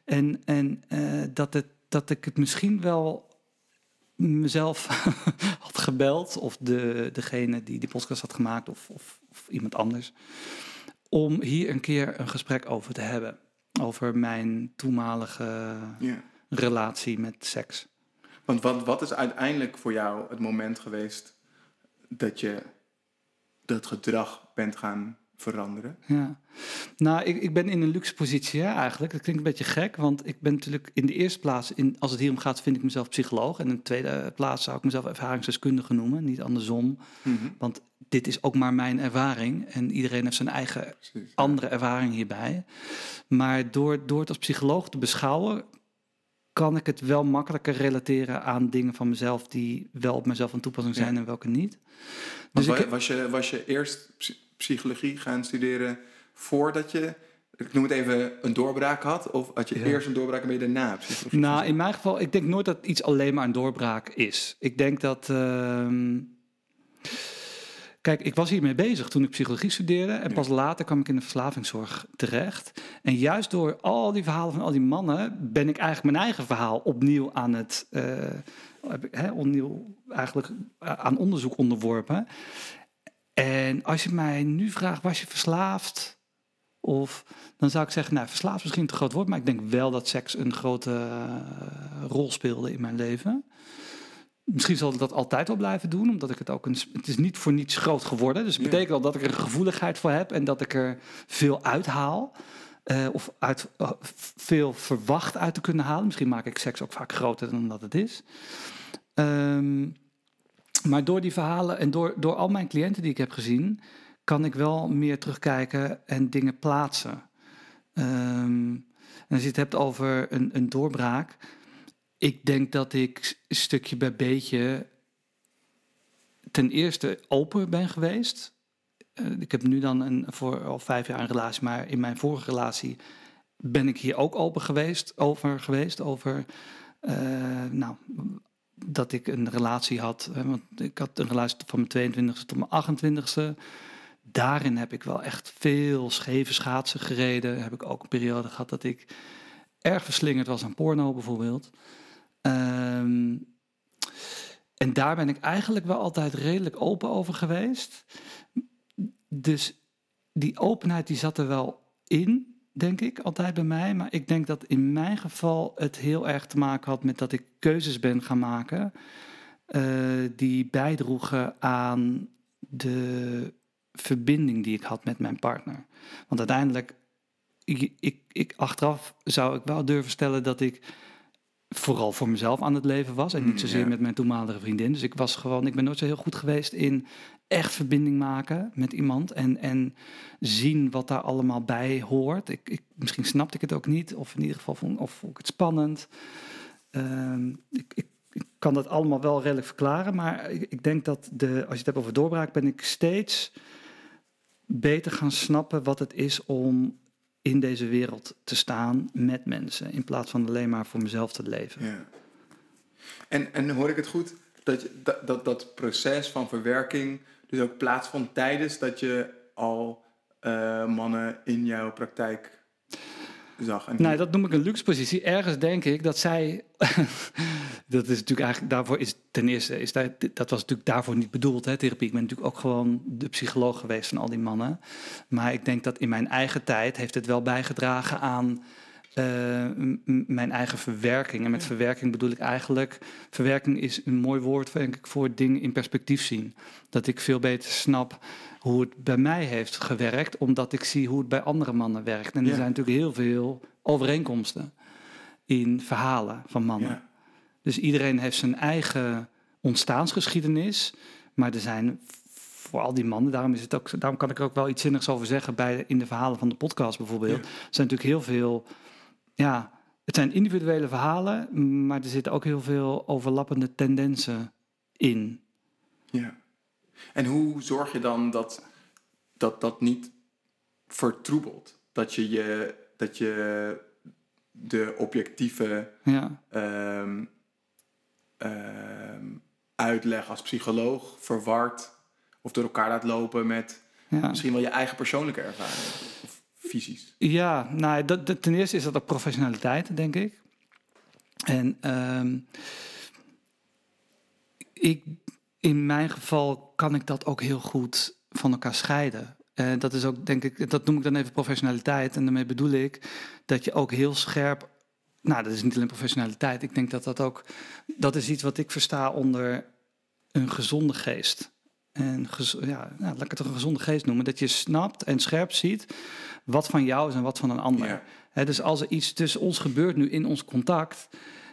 En, en eh, dat, het, dat ik het misschien wel mezelf [laughs] had gebeld, of de, degene die die podcast had gemaakt, of, of, of iemand anders, om hier een keer een gesprek over te hebben. Over mijn toenmalige relatie met seks. Want wat, wat is uiteindelijk voor jou het moment geweest dat je dat gedrag bent gaan veranderen? Ja, nou, ik, ik ben in een luxe positie hè, eigenlijk. Dat klinkt een beetje gek, want ik ben natuurlijk in de eerste plaats, in, als het hier om gaat, vind ik mezelf psycholoog. En in de tweede plaats zou ik mezelf ervaringsdeskundige noemen, niet andersom. Want dit is ook maar mijn ervaring en iedereen heeft zijn eigen Precies. andere ervaring hierbij. Maar door, door het als psycholoog te beschouwen, kan ik het wel makkelijker relateren aan dingen van mezelf die wel op mezelf van toepassing zijn Ja. en welke niet. Dus ik, wa- was, je, was je eerst psychologie gaan studeren voordat je, ik noem het even, een doorbraak had? Of had je Ja. eerst een doorbraak en ben je daarna psychologie? Nou, in mijn geval, ik denk nooit dat iets alleen maar een doorbraak is. Ik denk dat. ehm, Kijk, ik was hiermee bezig toen ik psychologie studeerde. En Ja. pas later kwam ik in de verslavingszorg terecht. En juist door al die verhalen van al die mannen. ben ik eigenlijk mijn eigen verhaal opnieuw aan het. eh, heb ik, hè, opnieuw eigenlijk eh, aan onderzoek onderworpen. En als je mij nu vraagt, was je verslaafd? Of dan zou ik zeggen, nou, verslaafd is misschien te groot woord, maar ik denk wel dat seks een grote eh, rol speelde in mijn leven. Misschien zal ik dat altijd wel blijven doen, omdat ik het ook een. Het is niet voor niets groot geworden. Dus het Ja. betekent al dat ik er een gevoeligheid voor heb en dat ik er veel uithaal. eh, of uit, eh, veel verwacht uit te kunnen halen. Misschien maak ik seks ook vaak groter dan dat het is. Ehm, maar door die verhalen en door, door al mijn cliënten die ik heb gezien, kan ik wel meer terugkijken en dingen plaatsen. Ehm, en als je het hebt over een, een doorbraak. Ik denk dat ik stukje bij beetje ten eerste open ben geweest. Eh, ik heb nu dan een, voor al vijf jaar een relatie, maar in mijn vorige relatie ben ik hier ook open geweest, over geweest. Over eh, nou, dat ik een relatie had. want ik had een relatie van mijn 22e tot mijn 28e. Daarin heb ik wel echt veel scheve schaatsen gereden. Heb ik ook een periode gehad dat ik erg verslingerd was aan porno bijvoorbeeld. Ehm, en daar ben ik eigenlijk wel altijd redelijk open over geweest. Dus die openheid die zat er wel in, denk ik, altijd bij mij. Maar ik denk dat in mijn geval het heel erg te maken had met dat ik keuzes ben gaan maken. eh, die bijdroegen aan de verbinding die ik had met mijn partner. Want uiteindelijk, ik, ik, ik, achteraf zou ik wel durven stellen dat ik vooral voor mezelf aan het leven was en Mm, niet zozeer ja. met mijn toenmalige vriendin. Dus ik was gewoon, ik ben nooit zo heel goed geweest in echt verbinding maken met iemand en, en zien wat daar allemaal bij hoort. Ik, ik, misschien snapte ik het ook niet, of in ieder geval vond, of vond ik het spannend. Ehm, ik, ik, kan dat allemaal wel redelijk verklaren, maar ik, ik denk dat de, als je het hebt over doorbraak, ben ik steeds beter gaan snappen wat het is om in deze wereld te staan met mensen, in plaats van alleen maar voor mezelf te leven. Ja. En, en hoor ik het goed dat, dat, dat dat proces van verwerking dus ook plaatsvond tijdens dat je al eh, mannen in jouw praktijk zag? En Nou, dat noem ik een luxe positie. Ergens denk ik dat zij. [laughs] dat is natuurlijk eigenlijk. Daarvoor is ten eerste. Is dat, dat was natuurlijk daarvoor niet bedoeld, hè, therapie. Ik ben natuurlijk ook gewoon de psycholoog geweest van al die mannen. Maar ik denk dat in mijn eigen tijd. heeft het wel bijgedragen aan. Eh, mijn eigen verwerking. En met verwerking bedoel ik eigenlijk. Verwerking is een mooi woord, denk ik, voor dingen in perspectief zien. Dat ik veel beter snap hoe het bij mij heeft gewerkt, omdat ik zie hoe het bij andere mannen werkt. En er Ja. zijn natuurlijk heel veel overeenkomsten in verhalen van mannen. ja. Dus iedereen heeft zijn eigen ontstaansgeschiedenis, Maar er zijn voor al die mannen, daarom, is het ook, daarom kan ik er ook wel iets zinnigs over zeggen bij, in de verhalen van de podcast bijvoorbeeld. Ja. Er zijn natuurlijk heel veel, ja, het zijn individuele verhalen, maar er zitten ook heel veel overlappende tendensen in. Ja. En hoe zorg je dan dat dat, dat niet vertroebelt? Dat je, je, dat je de objectieve Ja, ehm, ehm, uitleg als psycholoog verward of door elkaar laat lopen met ja. misschien wel je eigen persoonlijke ervaring of Ja, nou, ten eerste is dat ook professionaliteit, denk ik. En ehm, ik, in mijn geval kan ik dat ook heel goed van elkaar scheiden. En dat is ook, denk ik, dat noem ik dan even professionaliteit. En daarmee bedoel ik dat je ook heel scherp. Nou, dat is niet alleen professionaliteit. Ik denk dat dat ook. Dat is iets wat ik versta onder een gezonde geest. En ja, nou, laat ik het een gezonde geest noemen. Dat je snapt en scherp ziet wat van jou is en wat van een ander. Ja. Dus als er iets tussen ons gebeurt nu in ons contact,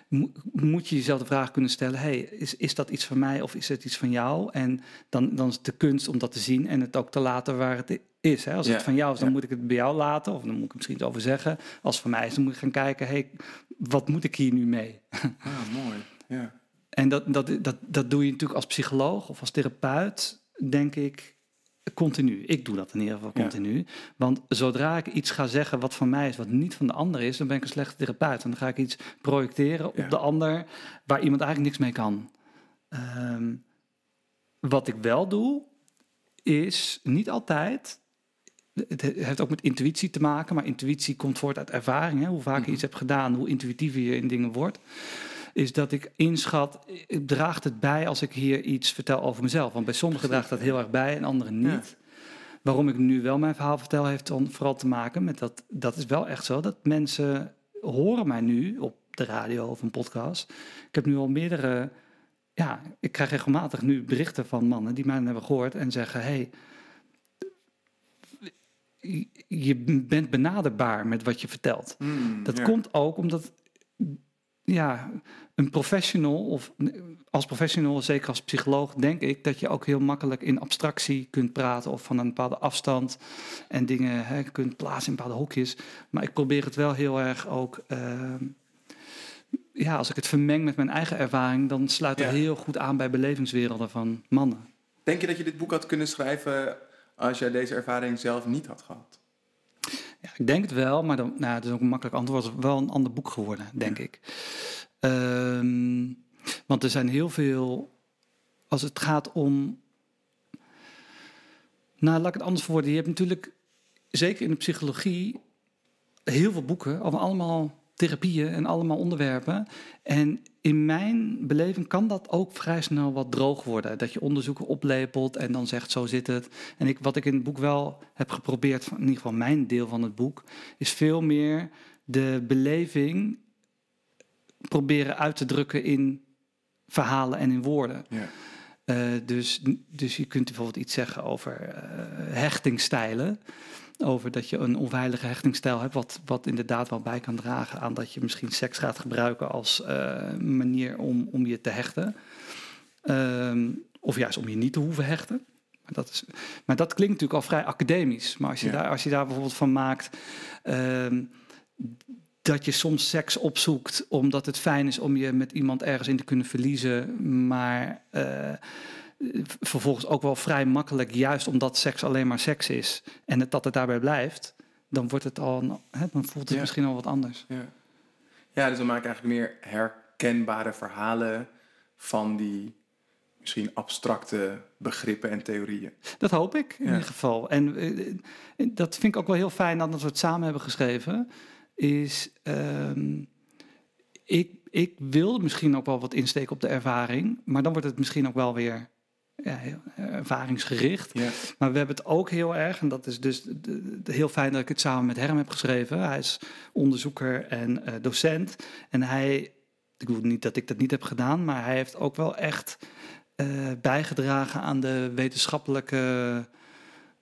mo- moet je jezelf de vraag kunnen stellen: hey, is, is dat iets van mij of is het iets van jou? En dan, dan is het de kunst om dat te zien en het ook te laten waar het is. Als Ja, het van jou is, dan ja. moet ik het bij jou laten, of dan moet ik er misschien iets over zeggen. Als het van mij is, dan moet ik gaan kijken: hey, wat moet ik hier nu mee? Ah, mooi. Ja. En dat, dat, dat, dat doe je natuurlijk als psycholoog of als therapeut, denk ik, continu. Ik doe dat in ieder geval Ja. continu. Want zodra ik iets ga zeggen wat van mij is, wat niet van de ander is, dan ben ik een slechte therapeut. En dan ga ik iets projecteren Ja. op de ander waar iemand eigenlijk niks mee kan. Ehm, wat ik wel doe, is niet altijd. Het heeft ook met intuïtie te maken, maar intuïtie komt voort uit ervaring. Hè? Hoe vaak je Mhm. iets hebt gedaan, hoe intuïtiever je in dingen wordt is dat ik inschat, eh, draagt het bij als ik hier iets vertel over mezelf? Want bij sommigen draagt dat heel erg bij en anderen niet. Ja. Waarom ik nu wel mijn verhaal vertel, heeft dan vooral te maken met dat, dat is wel echt zo, dat mensen horen mij nu op de radio of een podcast. Ik heb nu al meerdere, ja, ik krijg regelmatig nu berichten van mannen die mij hebben gehoord en zeggen, hey, je- bent benaderbaar met wat je vertelt. Hmm, Dat ja. komt ook omdat ja, een professional, of als professional, zeker als psycholoog, denk ik dat je ook heel makkelijk in abstractie kunt praten of van een bepaalde afstand en dingen hè, kunt plaatsen in bepaalde hokjes. Maar ik probeer het wel heel erg ook. ehm, ja, als ik het vermeng met mijn eigen ervaring, dan sluit het Ja. heel goed aan bij belevingswerelden van mannen. Denk je dat je dit boek had kunnen schrijven als jij deze ervaring zelf niet had gehad? Ja, ik denk het wel, maar dan, nou, dat is ook een makkelijk antwoord. Het is wel een ander boek geworden, denk ik. Ehm, want er zijn heel veel. Als het gaat om. Nou, laat ik het anders verwoorden. Je hebt natuurlijk, zeker in de psychologie, heel veel boeken allemaal therapieën en allemaal onderwerpen. En in mijn beleving kan dat ook vrij snel wat droog worden. Dat je onderzoeken oplepelt en dan zegt zo zit het. En ik, wat ik in het boek wel heb geprobeerd, in ieder geval mijn deel van het boek, is veel meer de beleving proberen uit te drukken in verhalen en in woorden. Ja. Eh, dus, dus je kunt bijvoorbeeld iets zeggen over eh hechtingstijlen. Over dat je een onveilige hechtingstijl hebt, wat, wat inderdaad wel bij kan dragen aan dat je misschien seks gaat gebruiken als eh, manier om, om je te hechten. Ehm, of juist om je niet te hoeven hechten. Maar dat, is, maar dat klinkt natuurlijk al vrij academisch. Maar als je, Ja. daar, als je daar bijvoorbeeld van maakt ehm, dat je soms seks opzoekt omdat het fijn is om je met iemand ergens in te kunnen verliezen, maar eh, vervolgens ook wel vrij makkelijk, juist omdat seks alleen maar seks is en het, dat het daarbij blijft, dan wordt het al, hè, dan voelt het Ja. misschien al wat anders. Ja. ja, dus dan maak ik eigenlijk meer herkenbare verhalen van die misschien abstracte begrippen en theorieën. Dat hoop ik in Ja. ieder geval. En eh, eh, dat vind ik ook wel heel fijn dat we het samen hebben geschreven. Is ehm, ik, ik wil misschien ook wel wat insteken op de ervaring, maar dan wordt het misschien ook wel weer ja, heel ervaringsgericht. Ja. Maar we hebben het ook heel erg, en dat is dus de- de- heel fijn dat ik het samen met Herm heb geschreven. Hij is onderzoeker en eh, docent. En hij, ik bedoel niet dat ik dat niet heb gedaan, maar hij heeft ook wel echt eh, bijgedragen aan de wetenschappelijke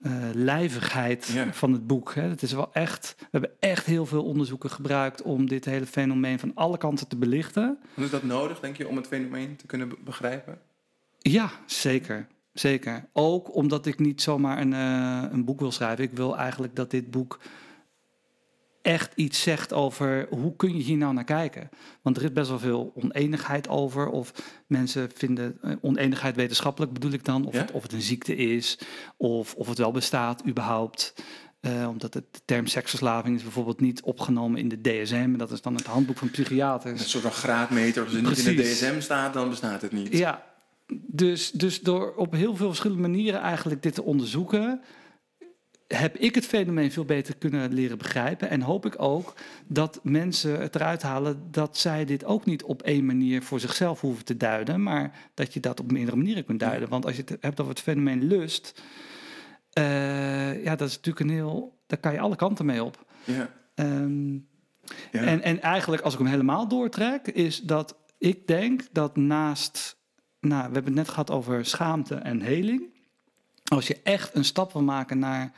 eh, lijvigheid Ja. van het boek. Hè. Het is wel echt, we hebben echt heel veel onderzoeken gebruikt om dit hele fenomeen van alle kanten te belichten. En is dat nodig, denk je, om het fenomeen te kunnen be- begrijpen? Ja, zeker. zeker. Ook omdat ik niet zomaar een, eh, een boek wil schrijven. Ik wil eigenlijk dat dit boek echt iets zegt over hoe kun je hier nou naar kijken. Want er is best wel veel oneenigheid over. Of mensen vinden eh, oneenigheid wetenschappelijk bedoel ik dan. Of, Ja? het, of het een ziekte is. Of, of het wel bestaat überhaupt. Eh, omdat het, de term seksverslaving is bijvoorbeeld niet opgenomen in de DSM. En dat is dan het handboek van Een psychiaters. soort van graadmeter. Als het niet in de. DSM staat, dan bestaat het niet. Ja, dus, dus door op heel veel verschillende manieren eigenlijk dit te onderzoeken, heb ik het fenomeen veel beter kunnen leren begrijpen. En hoop ik ook dat mensen het eruit halen dat zij dit ook niet op één manier voor zichzelf hoeven te duiden, maar dat je dat op meerdere manieren kunt duiden. Want als je het hebt over het fenomeen lust, eh, ja, dat is natuurlijk een heel, daar kan je alle kanten mee op. Ja. Ehm, Ja. en, en eigenlijk, als ik hem helemaal doortrek, is dat ik denk dat naast. Nou, we hebben het net gehad over schaamte en heling. Als je echt een stap wil maken naar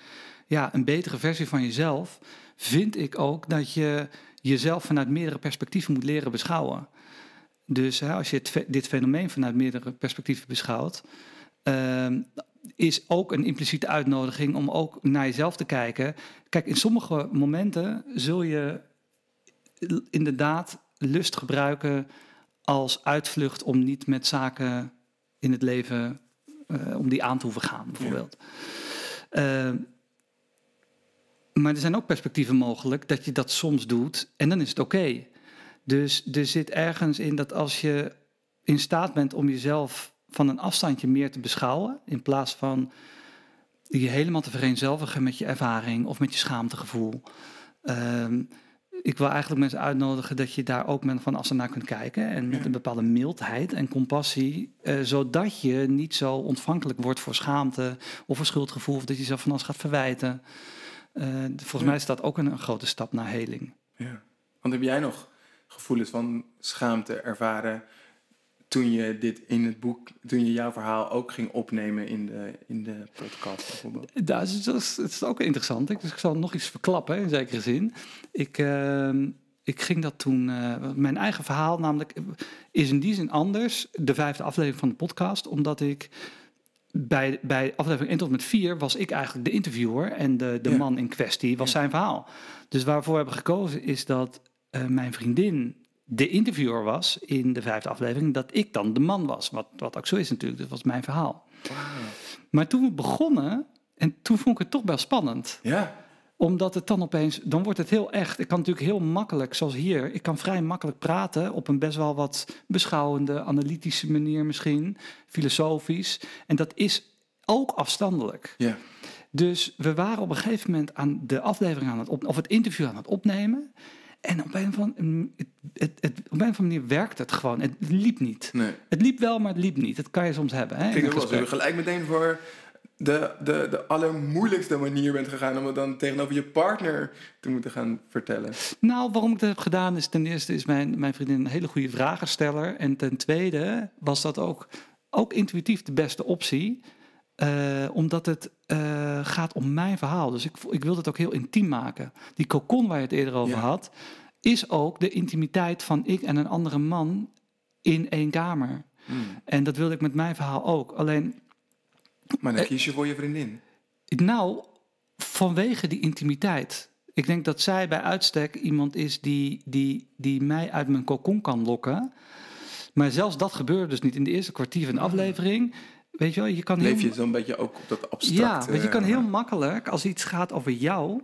ja, een betere versie van jezelf, vind ik ook dat je jezelf vanuit meerdere perspectieven moet leren beschouwen. Dus hè, als je dit fenomeen vanuit meerdere perspectieven beschouwt, ehm, is ook een impliciete uitnodiging om ook naar jezelf te kijken. Kijk, in sommige momenten zul je inderdaad lust gebruiken als uitvlucht om niet met zaken in het leven, eh, om die aan te hoeven gaan, bijvoorbeeld. Eh, maar er zijn ook perspectieven mogelijk dat je dat soms doet en dan is het oké. Dus er zit ergens in dat als je in staat bent om jezelf van een afstandje meer te beschouwen, in plaats van je helemaal te vereenzelvigen met je ervaring of met je schaamtegevoel. Ehm, ik wil eigenlijk mensen uitnodigen dat je daar ook met van afstand naar kunt kijken. En met een bepaalde mildheid en compassie. eh, zodat je niet zo ontvankelijk wordt voor schaamte of voor schuldgevoel. Of dat je jezelf van alles gaat verwijten. Eh, volgens Ja. mij is dat ook een, een grote stap naar heling. Ja. Want heb jij nog gevoelens van schaamte ervaren toen je dit in het boek, toen je jouw verhaal ook ging opnemen in de, in de podcast bijvoorbeeld? Dat is, dat is, het is ook interessant. Ik, dus ik zal nog iets verklappen in zekere zin. Ik, ehm, ik ging dat toen. eh, mijn eigen verhaal, namelijk, is in die zin anders. De vijfde aflevering van de podcast, omdat ik. Bij, bij aflevering 1 tot met 4 was ik eigenlijk de interviewer en de, de Ja. man in kwestie was Ja. zijn verhaal. Dus waarvoor we hebben gekozen is dat eh, mijn vriendin de interviewer was in de vijfde aflevering, dat ik dan de man was. Wat, wat ook zo is natuurlijk, dat was mijn verhaal. Maar toen we begonnen, en toen vond ik het toch wel spannend. Ja, Omdat het dan opeens, dan wordt het heel echt. Ik kan natuurlijk heel makkelijk, zoals hier, ik kan vrij makkelijk praten op een best wel wat beschouwende, analytische manier misschien, filosofisch. En dat is ook afstandelijk. ja. Dus we waren op een gegeven moment aan de aflevering aan het op, of het interview aan het opnemen. En op een of andere, het, het, het, op een of andere manier werkte het gewoon. Het liep niet. Nee. Het liep wel, maar het liep niet. Dat kan je soms hebben. Hè, Klinkt een ook wel je gelijk meteen voor de, de, de allermoeilijkste manier bent gegaan om het dan tegenover je partner te moeten gaan vertellen. Nou, waarom ik dat heb gedaan is ten eerste is mijn, mijn vriendin een hele goede vragensteller. En ten tweede was dat ook, ook intuïtief de beste optie. Eh, omdat het eh, gaat om mijn verhaal. Dus ik, ik wilde het ook heel intiem maken. Die cocon waar je het eerder over Ja. had, is ook de intimiteit van ik en een andere man in één kamer. En dat wilde ik met mijn verhaal ook. Alleen Maar dan Eh, kies je voor je vriendin. Nou, vanwege die intimiteit. Ik denk dat zij bij uitstek iemand is die, die, die mij uit mijn kokon kan lokken. Maar zelfs dat gebeurde dus niet in de eerste kwartier van de aflevering. Weet je wel, je kan. Leef je zo'n beetje ook op dat abstract? Ja, want je kan eh, heel makkelijk, als iets gaat over jou,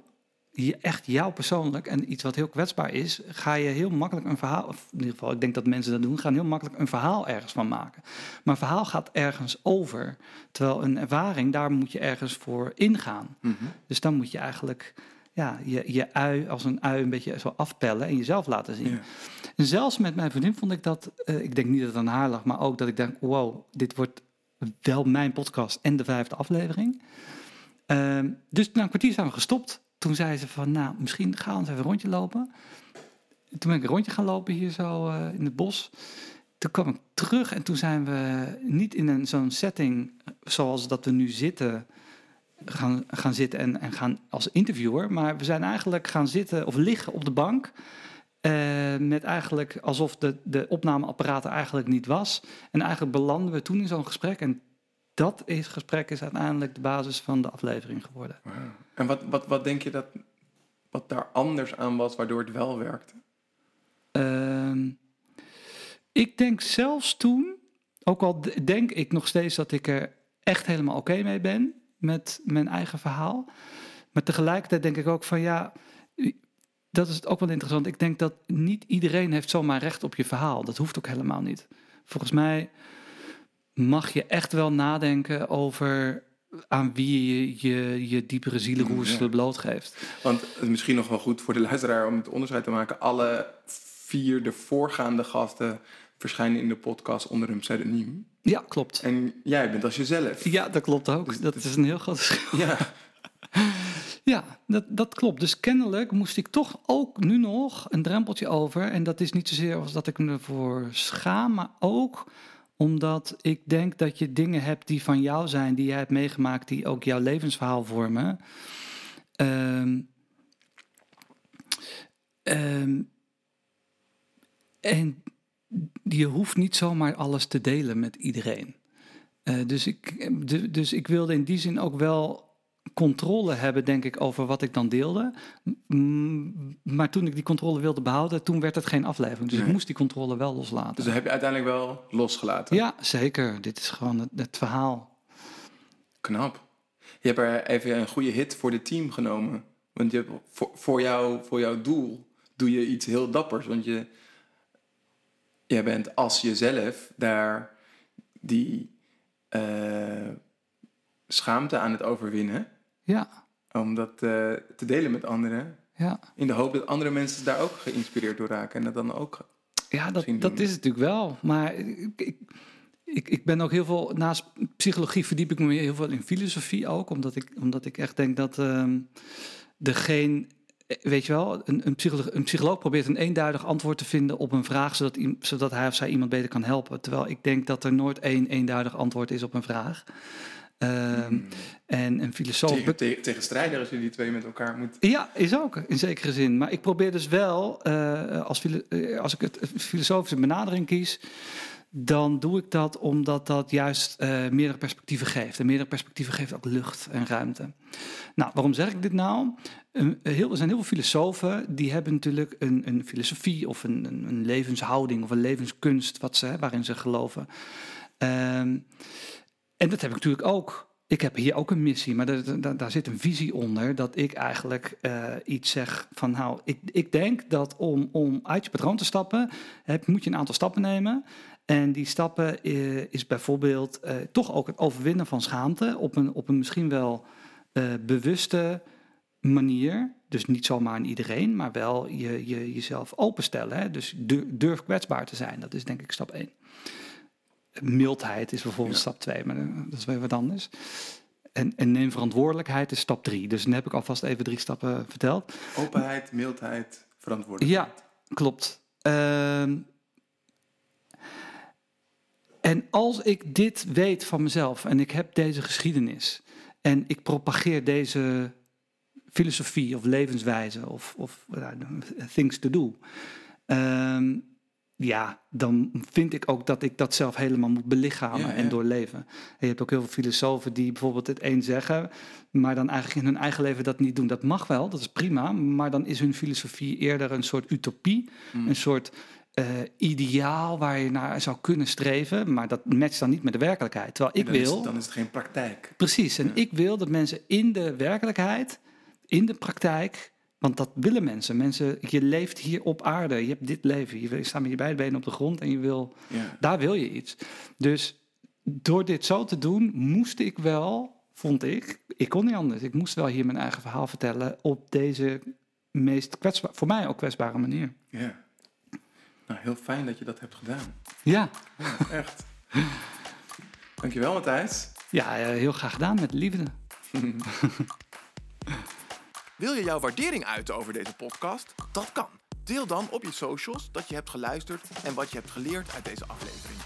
je, echt jou persoonlijk, en iets wat heel kwetsbaar is, ga je heel makkelijk een verhaal, of in ieder geval, ik denk dat mensen dat doen, gaan heel makkelijk een verhaal ergens van maken. Maar een verhaal gaat ergens over, terwijl een ervaring, daar moet je ergens voor ingaan. mhm. Dus dan moet je eigenlijk ja, je, je ui als een ui een beetje zo afpellen en jezelf laten zien. Ja. En zelfs met mijn vriendin vond ik dat, eh, ik denk niet dat het aan haar lag, maar ook dat ik denk, wow, dit wordt wel mijn podcast en de vijfde aflevering. Ehm, dus na een kwartier zijn we gestopt. Toen zei ze van, nou, misschien gaan we eens even een rondje lopen. Toen ben ik een rondje gaan lopen hier zo eh, in het bos. Toen kwam ik terug en toen zijn we niet in een zo'n setting zoals dat we nu zitten, gaan, gaan zitten en, en gaan als interviewer. Maar we zijn eigenlijk gaan zitten of liggen op de bank. Eh, met eigenlijk alsof de, de opnameapparaat er eigenlijk niet was. En eigenlijk belanden we toen in zo'n gesprek. En dat is, gesprek is uiteindelijk de basis van de aflevering geworden. En wat, wat, wat denk je dat wat daar anders aan was waardoor het wel werkte? Ehm, ik denk zelfs toen, ook al denk ik nog steeds dat ik er echt helemaal oké mee ben met mijn eigen verhaal. Maar tegelijkertijd denk ik ook van ja, dat is ook wel interessant. Ik denk dat niet iedereen heeft zomaar recht op je verhaal. Dat hoeft ook helemaal niet. Volgens mij mag je echt wel nadenken over aan wie je je, je diepere zielenroersel Ja. blootgeeft. Want het is misschien nog wel goed voor de luisteraar om het onderscheid te maken. Alle vier de voorgaande gasten verschijnen in de podcast onder een pseudoniem. Ja, klopt. En jij bent als jezelf. Ja, dat klopt ook. Dus Dat is een heel groot verschil. Ja. [laughs] Ja, dat, dat klopt. Dus kennelijk moest ik toch ook nu nog een drempeltje over. En dat is niet zozeer als dat ik me ervoor schaam, maar ook omdat ik denk dat je dingen hebt die van jou zijn, die jij hebt meegemaakt, die ook jouw levensverhaal vormen. Ehm, ehm, en je hoeft niet zomaar alles te delen met iedereen. Eh, dus, ik, dus ik wilde in die zin ook wel controle hebben, denk ik, over wat ik dan deelde. Maar toen ik die controle wilde behouden, toen werd het geen aflevering. Dus ik moest die controle wel loslaten. Dus dat heb je uiteindelijk wel losgelaten. Ja, zeker. Dit is gewoon het, het verhaal. Knap. Je hebt er even een goede hit voor het team genomen. Want je hebt voor, voor, jou, voor jouw doel doe je iets heel dappers. Want je, jij bent als jezelf daar die eh, schaamte aan het overwinnen. Ja, Om dat eh, te delen met anderen. ja. In de hoop dat andere mensen daar ook geïnspireerd door raken. En dat dan ook. Ja, dat, dat doen. is het natuurlijk wel. Maar ik, ik, ik, ik ben ook heel veel, naast psychologie verdiep ik me heel veel in filosofie ook. Omdat ik, omdat ik echt denk dat degene, eh, weet je wel, een, een, psycholoog, een psycholoog probeert een eenduidig antwoord te vinden op een vraag, zodat, zodat hij of zij iemand beter kan helpen. Terwijl ik denk dat er nooit één eenduidig antwoord is op een vraag. Ehm, En een filosoof... Tegen, tegen, tegenstrijdig als je die twee met elkaar moet. Ja, is ook, in zekere zin. Maar ik probeer dus wel, eh, als, eh, als ik het filosofische benadering kies, dan doe ik dat omdat dat juist eh, meerdere perspectieven geeft. En meerdere perspectieven geeft ook lucht en ruimte. Nou, waarom zeg ik dit nou? Een- heel, er zijn heel veel filosofen die hebben natuurlijk een, een filosofie of een, een, een levenshouding of een levenskunst wat ze, waarin ze geloven. Ehm, en dat heb ik natuurlijk ook. Ik heb hier ook een missie, maar daar, daar, zit een visie onder dat ik eigenlijk eh, iets zeg van nou, ik, ik denk dat om, om uit je patroon te stappen, heb, moet je een aantal stappen nemen. En die stappen eh, is bijvoorbeeld eh, toch ook het overwinnen van schaamte op een, op een misschien wel bewuste manier. Dus niet zomaar aan iedereen, maar wel je, je, jezelf openstellen. Hè? Dus durf kwetsbaar te zijn. Dat is denk ik stap één. Mildheid is bijvoorbeeld Ja. stap twee, maar eh, dat is weer wat anders. En, en neem verantwoordelijkheid is stap drie. Dus dan heb ik alvast even drie stappen verteld. Openheid, mildheid, verantwoordelijkheid. Ja, klopt. Ehm, en als ik dit weet van mezelf en ik heb deze geschiedenis en ik propageer deze filosofie of levenswijze of, of nou, things to do, ehm, ja, dan vind ik ook dat ik dat zelf helemaal moet belichamen Ja, ja. en doorleven. En je hebt ook heel veel filosofen die bijvoorbeeld het een zeggen, maar dan eigenlijk in hun eigen leven dat niet doen. Dat mag wel, dat is prima, maar dan is hun filosofie eerder een soort utopie, Mm. een soort eh, ideaal waar je naar zou kunnen streven, maar dat matcht dan niet met de werkelijkheid. Terwijl ik dan wil. Is, dan is het geen praktijk. Precies, en Ja. ik wil dat mensen in de werkelijkheid, in de praktijk, want dat willen mensen. Mensen, je leeft hier op aarde, je hebt dit leven, je staat met je beide benen op de grond en je wil, Ja. daar wil je iets. Dus door dit zo te doen, moest ik wel, vond ik, ik kon niet anders. Ik moest wel hier mijn eigen verhaal vertellen op deze meest kwetsbaar, voor mij ook kwetsbare manier. ja. Nou, heel fijn dat je dat hebt gedaan. Ja, Ja, echt. Dankjewel, Matthijs. ja eh, heel graag gedaan met liefde. [laughs] Wil je jouw waardering uiten over deze podcast? Dat kan. Deel dan op je socials dat je hebt geluisterd en wat je hebt geleerd uit deze aflevering.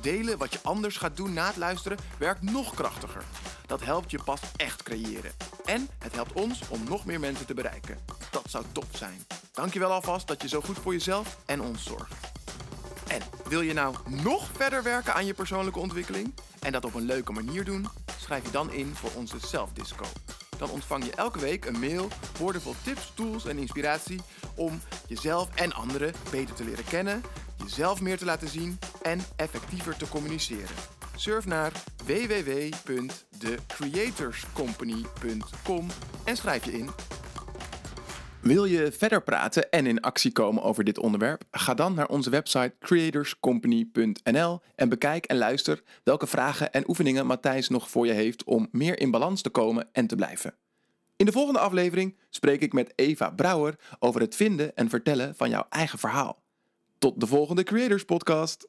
Delen wat je anders gaat doen na het luisteren werkt nog krachtiger. Dat helpt je pas echt creëren. En het helpt ons om nog meer mensen te bereiken. Dat zou top zijn. Dankjewel alvast dat je zo goed voor jezelf en ons zorgt. En wil je nou nog verder werken aan je persoonlijke ontwikkeling? en dat op een leuke manier doen? Schrijf je dan in voor onze zelfdisco. Dan ontvang je elke week een mail boordevol tips, tools en inspiratie om jezelf en anderen beter te leren kennen, jezelf meer te laten zien en effectiever te communiceren. Surf naar www.thecreatorscompany.com en schrijf je in. Wil je verder praten en in actie komen over dit onderwerp? Ga dan naar onze website creatorscompany.nl en bekijk en luister welke vragen en oefeningen Matthijs nog voor je heeft om meer in balans te komen en te blijven. In de volgende aflevering spreek ik met Eva Brouwer over het vinden en vertellen van jouw eigen verhaal. Tot de volgende Creators Podcast.